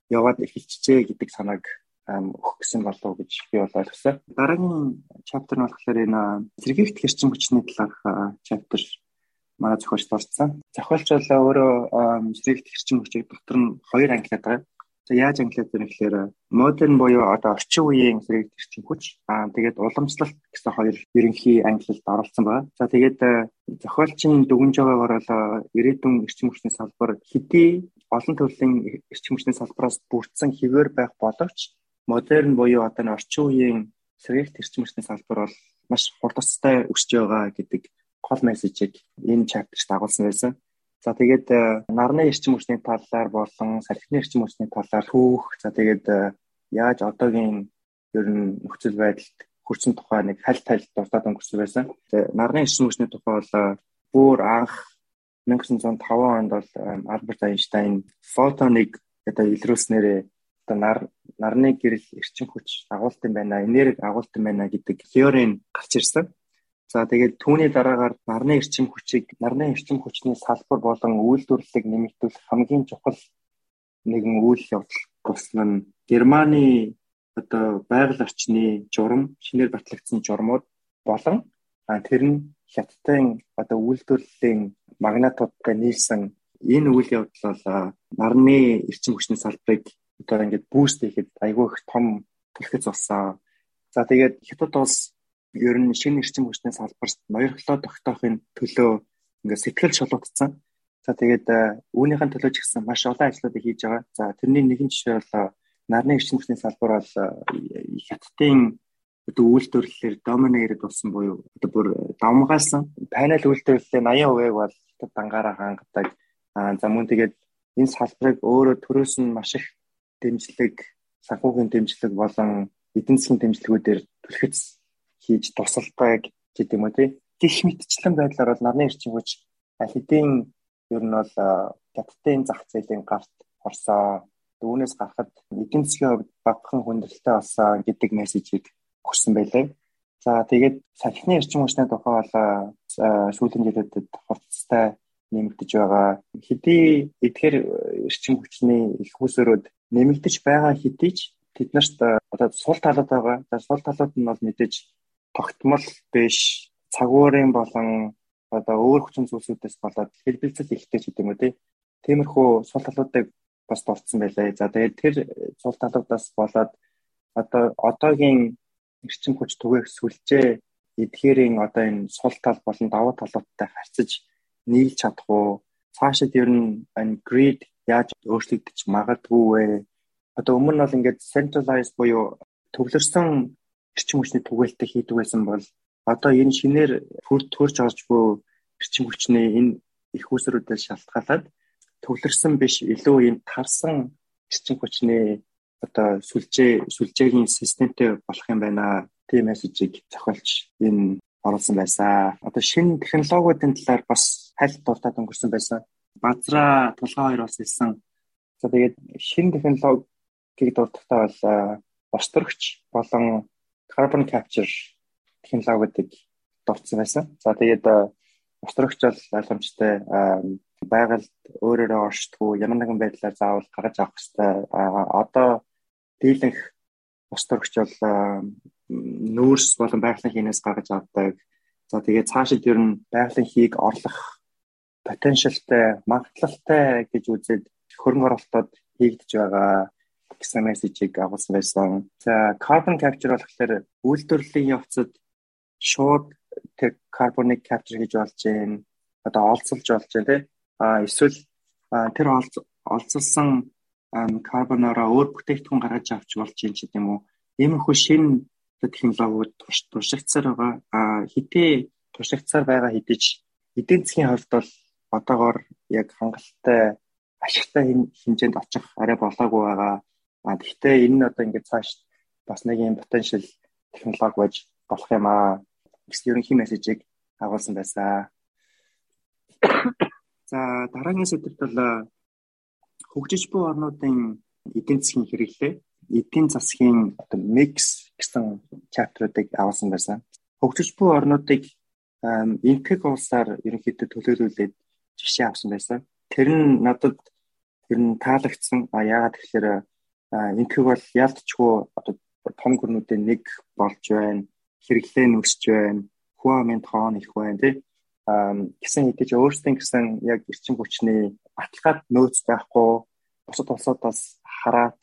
яваад эхэлчихээ гэдэг санааг өгөх гэсэн болов гэж би бол ойлгосон. Дараагийн чаптер нь болохоор энэ зэрэгт хэрчим хүчний талаарх чаптер манай зохиолч дурдсан. Зохиолч бол өөрөө зэрэгт хэрчим хүчийг дотор нь хоёр ангилаад байгаа. За яаж ангилаад байна гэхээр модерн буюу одоо орчин үеийн зэрэгт хэрчим хүч аа тэгээд уламжлалт гэсэн хоёр ерөнхий ангилалд оролцсон байна. За тэгээд зохиолчийн дүгнж байгаагаар бол ирээдүйн эрчим хүчний салбар хэдий олон төрлийн эрчим хүчний салбараас бүрдсэн хэвээр байх боловч модерн буюу одоо н орчин үеийн сэргийгт эрчим хүчний салбар бол маш хурдцтай өсөж байгаа гэдэг гол мессежийг энэ чаптерт дагуулсан байсан. За тэгээд э, нарны эрчим хүчний талаар болон салхины эрчим хүчний талаар түүх за тэгээд э, яаж одоогийн ер нь нөхцөл байдалд хүрсэн тухай нэг халь тал дуртаад өнгөрсөн байсан. Нарны эрчим хүчний тухай бол э, бүр анх 1905 онд бол Альберт Эйнштейн фотоныг одоо илрүүлснээр одоо нар нарны гэрэл эрчим хүч агуулт юм байна, энерги агуулт юм байна гэдэг теорийн гарч ирсэн. За тэгээд түүний дараагаар нарны эрчим хүчийг нарны эрчим хүчний салбар болон үйлдвэрлэлийг нэмэгдүүлэх хамгийн чухал нэгэн үйл явдал болсон нь Германы одоо байгаль орчны журам, шинээр батлагдсан журмууд болон тэр нь хятадын одоо үйлдвэрлэлийн магнатуудтай нийлсэн энэ үйл явдал бол нарны эрчим хүчний салбарыг одоо ингээд буст хийхэд айгүй их том түлхэц болсон. За тэгээд хятад улс ер нь шинэ эрчим хүчний салбарт ноёрхлоо тогтоохын төлөө ингээд сэтгэл шолоодсон. За тэгээд үүнийхэн төлөө ч гэсэн маш олон ажлуудыг хийж байгаа. За тэрний нэгэн жишээ бол нарны эрчим хүчний салбар бол хятадын одоо үйлдвэрлэлээр доминеэрэд болсон буюу одоо бүр давмгаалсан панел үйлдвэрлэлийн 80%-ыг бол хятад дангаараа хангадаг. За мөн тэгээд энэ салбарыг өөрөө төрөөс нь маш их дэмжлэг, санхүүгийн дэмжлэг болон эдийн засгийн дэмжлэгүүдээр түлхэц хийж тусалдаг гэдэг юм уу тий. Гэх мэтчлэн байдлаар бол нарны эрчим хүч хэдийн ер нь бол хятадын зах зээлийн гарт орсоо. Үүнээс гарахад эдийн засгийн хувьд багахан хүндрэлтэй болсон гэдэг мессежийг өгсөн байлаа. За тэгээд сахины эрчим хүчний тухай бол сүүлийн жилүүдэд хувцастай нэмэгдэж байгаа. Хэдий эдгээр эрчим хүчний их усөрөд нэмэгдэж байгаа хэдий ч тэднэрт одоо сул талууд байгаа. За сул талууд нь бол мэдээж тогтмол биш цагуурын болон одоо өөр хүчин зүйлсүүдээс болоод хэлбэлцэл ихтэй ч гэдэг юм уу тий. Тиймэрхүү сул талуудыг бас дурдсан байлаа. За тэгээд тэр сул талуудаас болоод одоо одоогийн эрчим хүч түгээх сүлжээ эдгээрийн одоо энэ сул тал болон давуу талуудтай харьцаж нийлж чадах уу? Цаашид ер нь энэ grid яаж өөрчлөгдөж магадгүй вэ? Одоо өмнө нь бол ингээд centralized буюу төвлөрсөн эрчим хүчний түгээлтийг хийдэг байсан бол одоо энэ шинээр төрж орж буй эрчим хүчний энэ их усруудаас шалтгаалаад төвлөрсөн биш илүү энэ тарсан эрчим хүчний одоо сүлжээ сүлжээгийн системтэй болох юм байна. Тийм мессежийг зохиолч энэ оруулсан байсан. Одоо шинэ технологиудын талаар бас хайлт дуртаад өнгөрсөн байсан. Базраа тулгаа хоёр бас хэлсэн. За тэгээд шинэ технологиг дуртахтаа бол босторогч болон carbon capture технологиудыг дурдсан байсан. За тэгээд босторогч бол ойлгомжтой байгальд өөрөөрөө оршдгоо ямар нэгэн байдлаар заавал гаргаж авах хэрэгтэй. Одоо дийлэнх ус төрөгч бол нүүрс болон байгалийн хийнээс гаргаж авдаг. За тэгээд цаашид ер нь байгалийн хийг орлох потенциалтай, магадлалтай гэж үзээд хөрөнгө оруулалтууд хийгдэж байгаа гэсэн мессежийг агуулсан байсан. За carbon capture болохоор үйлдвэрлэлийн явцад шууд тэр carbonic capture гэж болж байна. Одоо олцолж болж байна тий. А эсвэл тэр олцолсон карбонороо өөр бүтээгдэхүүн гаргаж авч болж юм ч гэдэг юм уу. Иймэрхүү шинэ технологиуд туршигдсаар байгаа. А хитээ туршигдсаар байгаа хэдий ч эдийн засгийн хувьд бол одоогоор яг хангалттай ашигтай хэмжээнд очих арай болоогүй байгаа. А гэхдээ энэ нь одоо ингээд цааш бас нэг юм потенциал технологи байж болох юм аа. гэсэн ерөнхий мессежийг агуулсан байсан. За дараагийн сэдвт бол хөгжиж буй орнуудын эдийн засгийн хэрэглээ, эдийн засгийн одоо mix гэсэн чаптеруудыг авсан байсан. Хөгжиж буй орнуудыг интег улсаар ерөнхийдөө төлөөлүүлээд жишээ авсан байсан. Тэр нь надад тэр нь таалагдсан. А яагаад тэгэхээр интег бол ялцчгүй одоо том гүрнүүдийн нэг болж байна. Хэрэглээ нь өсөж байна. Хуамын тоон их байна тий гэсэн хэдий ч өөрсдийн гэсэн яг эрчим хүчний баталгаад нөөц байхгүй бусад улсуудаас хараад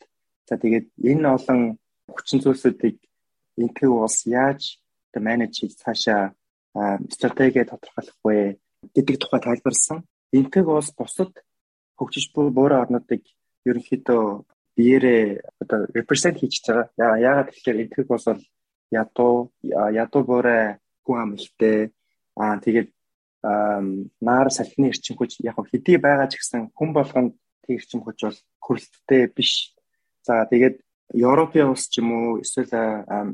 за тэгээд энэ олон хүчин зүйлсүүдийг энэхүү улс яаж менеж хийж цаашаа стратеги тодорхойлох вэ гэдэг тухай тайлбарласан. Энэхүү улс бусад хөгжиж буй буурай орнуудыг ерөнхийдөө биеэрээ одоо репрезент хийж байгаа. Яагаад гэвэл энэхүү улс бол ядуу ядуу буурай хүн ам ихтэй аа тэгээд наар салхины эрчим хүч яг хэдий байгаа ч гэсэн хүн болгонд тэг эрчим хүч бол хөрөлттэй биш. За тэгээд Европын улс ч юм уу эсвэл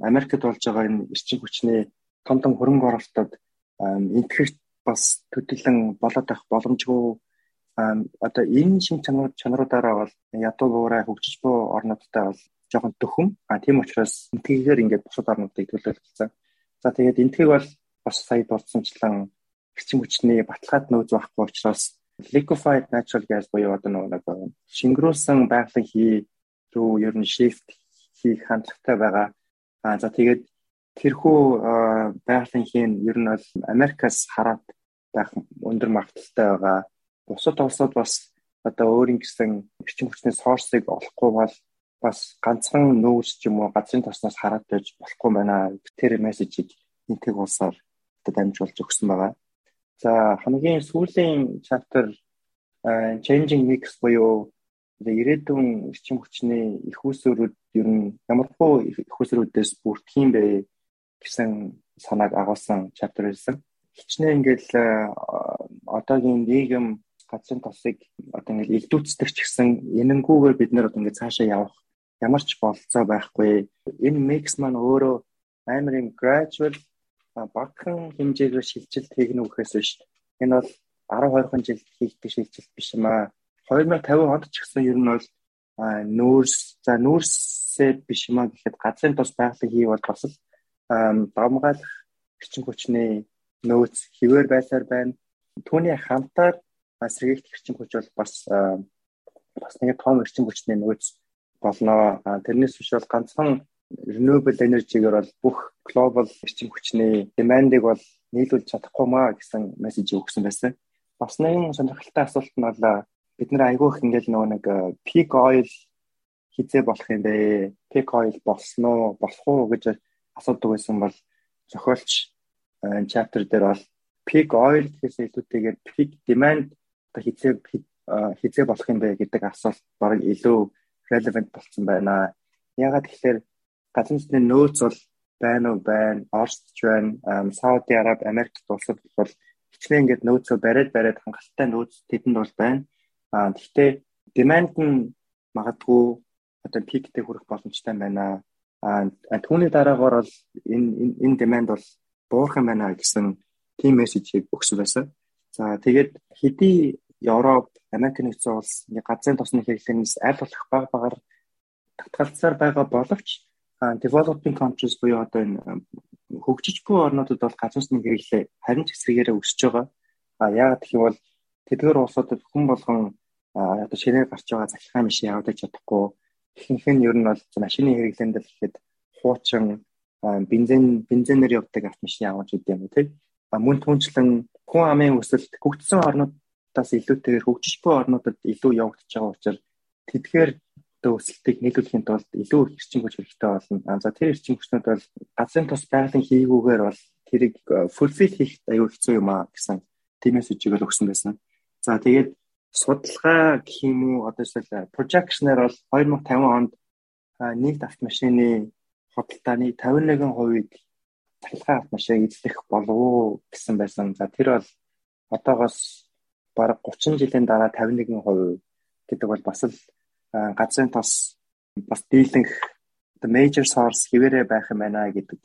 Америкт болж байгаа энэ эрчим хүчний том том хөрөнгө оруулалтууд энтгэрт бас төдийлөн болоод байх боломжгүй одоо энэ шин чанар чанаруудаараа бол ядуу буурай хөгжиж буй орнуудтай бол жоохон дөхөм. А тийм учраас энтгээр ингээд бусад орнуудыг төлөөлөлцсөн. За тэгээд энтгийг бол бас сая дурдсанчлан эрчим хүчний баталгаад нөөц байхгүй учраас liquefied natural gas буюу одоо нэг шингэрүүлсэн байгалийн хий рүү ер нь shift хийх хандлагатай байгаа. Аа за тэгээд тэрхүү байгалийн хийн ер нь бол Америкаас хараад байх өндөр магадaltaй байгаа. Бусад улсууд бас одоо өөрийн гэсэн эрчим хүчний сорсыг олохгүй бол бас ганцхан нөөц ч юм уу газрын тосноос хараад байж болохгүй байна. Тэр мессежийг энтэг улсаар дамжуулж өгсөн байгаа. За хамгийн сүүлийн chapter changing mix буюу ирээдүйн эрчим хүчний их усөрүүд ер нь ямархуу их усөрүүдээс бүрдэх юм бэ гэсэн санааг агуулсан chapter байсан. Хичнээн ингээл одоогийн нийгэм газрын тосыг одоо ингээд илдүүцдэг ч гэсэн энэнгүүгээр бид нэр одоо ингээд цаашаа явах ямар ч болцоо байхгүй. Энэ mix маань өөрөө амар юм gradual багахан хэмжээгээр шилжилт хийгнэ үхээс биш. Энэ бол 10 20 жил хийгдэх шилжилт биш юм аа. 2050 онд ч гэсэн ер нь бол нүүрс за нүүрсээ биш юм аа гэхэд газрын тос байгалийн хий бол бас л давмгаалах эрчим хүчний нөөц хിവэр байсаар байна. Түүний хамтаар сэргийгт эрчим хүч бол бас бас нэг том эрчим хүчний нөөц болно. Тэрнээс биш бол ганцхан renewable energy-гээр бол бүх global эрчим хүчний demand-ыг бол нийлүүлж чадахгүй маа гэсэн мессежийг өгсөн байсан. Бас нэгэн сонирхолтой асуулт нь бол бид нэр айгүй их ингээл нөгөө нэг peak oil хизээ болох юм бэ? Peak oil болсон уу? Болох уу гэж асуудаг байсан бол зохиолч chapter дээр бол peak oil гэхээс илүүтэйгээр peak demand одоо хизээ хизээ болох юм бэ гэдэг асуулт баг илүү relevant болсон байна. Ягаад гэхээр нутгийн нөөц бол байна уу байна, Оросч байна, Сауди Араб, Америк улсууд бол хичнээн ингээд нөөцөө бариад бариад хангалттай нөөц тэдэнд бол байна. Аа гэхдээ demand нь магадгүй одоо пиктэй хүрэх боломжтой байна. Аа түүний дараагаар бол энэ энэ demand бол буурах юм байна гэсэн тийм мессежийг өгсөн байсан. За тэгээд хэдий Европ, Америк нэгдсэн улс газрын тосны хэрэглэнээс аль болох бага багаар татгалзсаар байгаа боловч developing countries буюу одоо энэ хөгжиж буй орнуудад бол газрын тосны хэрэглээ харин ч эсрэгээрээ өсөж байгаа. А яагаад гэх юм бол тэдгээр улсуудад хүн болгон одоо шинээр гарч байгаа захиргааны машин явуулж чадахгүй. Ихэнх нь ер нь бол машины хэрэглээнд л ихэд хуучин бензин бензинээр явдаг автомашин явуулж идэв юм тий. А мөн түнчлэн хүн амын өсөлт хөгжсөн орнуудаас илүүтэйгээр хөгжиж буй орнуудад илүү явагдаж байгаа учраас тэдгээр одоо өсөлтийг нийлүүлэхийн тулд илүү их эрчим хүч хэрэгтэй болно. За тэр эрчим хүчнүүд бол газрын тус байгалийн хийгүүгээр бол тэрийг fulfill хийх аюу хэцүү юм а гэсэн тиймээс үжигээр өгсөн байсан. За тэгээд судалгаа гэх юм уу одоо эсвэл projection-аар бол 2050 онд нэгд автомашины худалдааны 51%-ийг цахилгаан автомашин эзлэх болов гэсэн байсан. За тэр бол одоогоос бараг 30 жилийн дараа 51% гэдэг бол бас л газрын тос бас дийлэнх the major source хэвээрээ байх юм байна гэдэг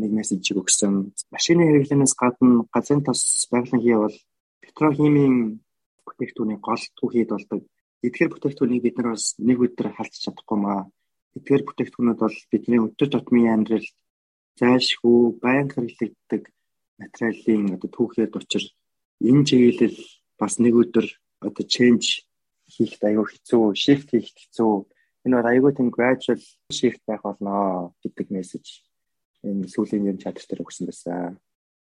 нэг мессежийг өгсөн. Машины хэрэглэнээс гадна газрын тос байгалийн хий бол петрохимийн бүтээгдэхүүний гол түүхийд болдог. Эдгээр бүтээгдэхүүнийг бид нар бас нэг өдөр халдч чадахгүй маа. Эдгээр бүтээгдэхүүнүүд бол бидний өдөр тутмын амьдрал зайлшгүй байнга хэрэглэгддэг материалын одоо түүхийд учир энэ чиглэл бас нэг өдөр одоо change хийх аюу хэцүү, shift хийх хэцүү. Энэ бол аюу тийм gradual shift байх болно гэдэг мессеж энэ сүүлийн юм чадвар дээр өгсөн байсан.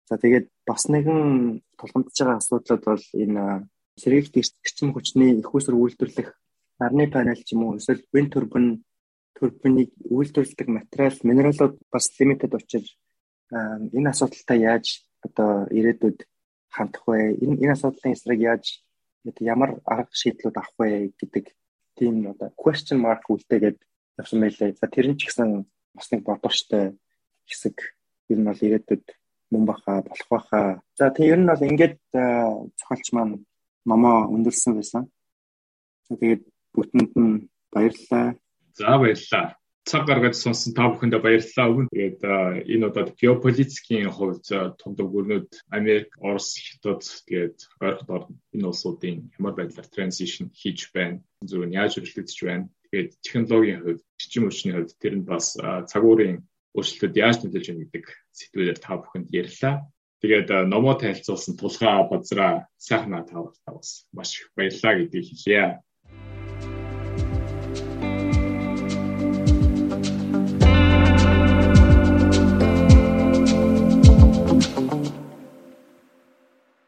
За тэгээд бас нэгэн тулгамдж байгаа асуудлууд бол энэ сэргийгт эрчим хүчний их усэр үйлдвэрлэх нарны панел ч юм уу эсвэл wind turbine турбиныг үйлдвэрлэдэг материал, минералууд бас limited учраас энэ асуудалтай яаж одоо ирээдүйд хандах вэ? Энэ энэ асуудлын эсрэг яаж ямар арга шийдлүүд авах вэ гэдэг тийм одоо question mark үлдээгээд явсан байлээ. За тэр нь ч гэсэн бас нэг бодвочтой хэсэг ер нь бол ирээдүйд мөн баха болох баха. За тийм ер нь бол ингээд зохиолч маань номоо өндөрлсөн байсан. Тэгээд бүтэнд нь баярлалаа. За баярлалаа цаг гаргаж сонсон та бүхэндээ баярлалаа өгөн. Тэгээд энэ удаад геополитикийн хувьд тундаг өрнөд Америк, Орос, Хятад тэгээд ойрхон дор энэ улсуудын ямар байдлаар транзишн хийж байна, зөв нь яаж өрөлдөж байна. Тэгээд технологийн хувьд, бичим хүчний хувьд тэр нь бас цагуурын өөрчлөлтөд яаж нөлөөлж байна гэдэг сэдвээр та бүхэнд ярьлаа. Тэгээд номоо танилцуулсан тулгаа базраа сайхнаа таваас маш их баярлалаа гэдгийг хэлье.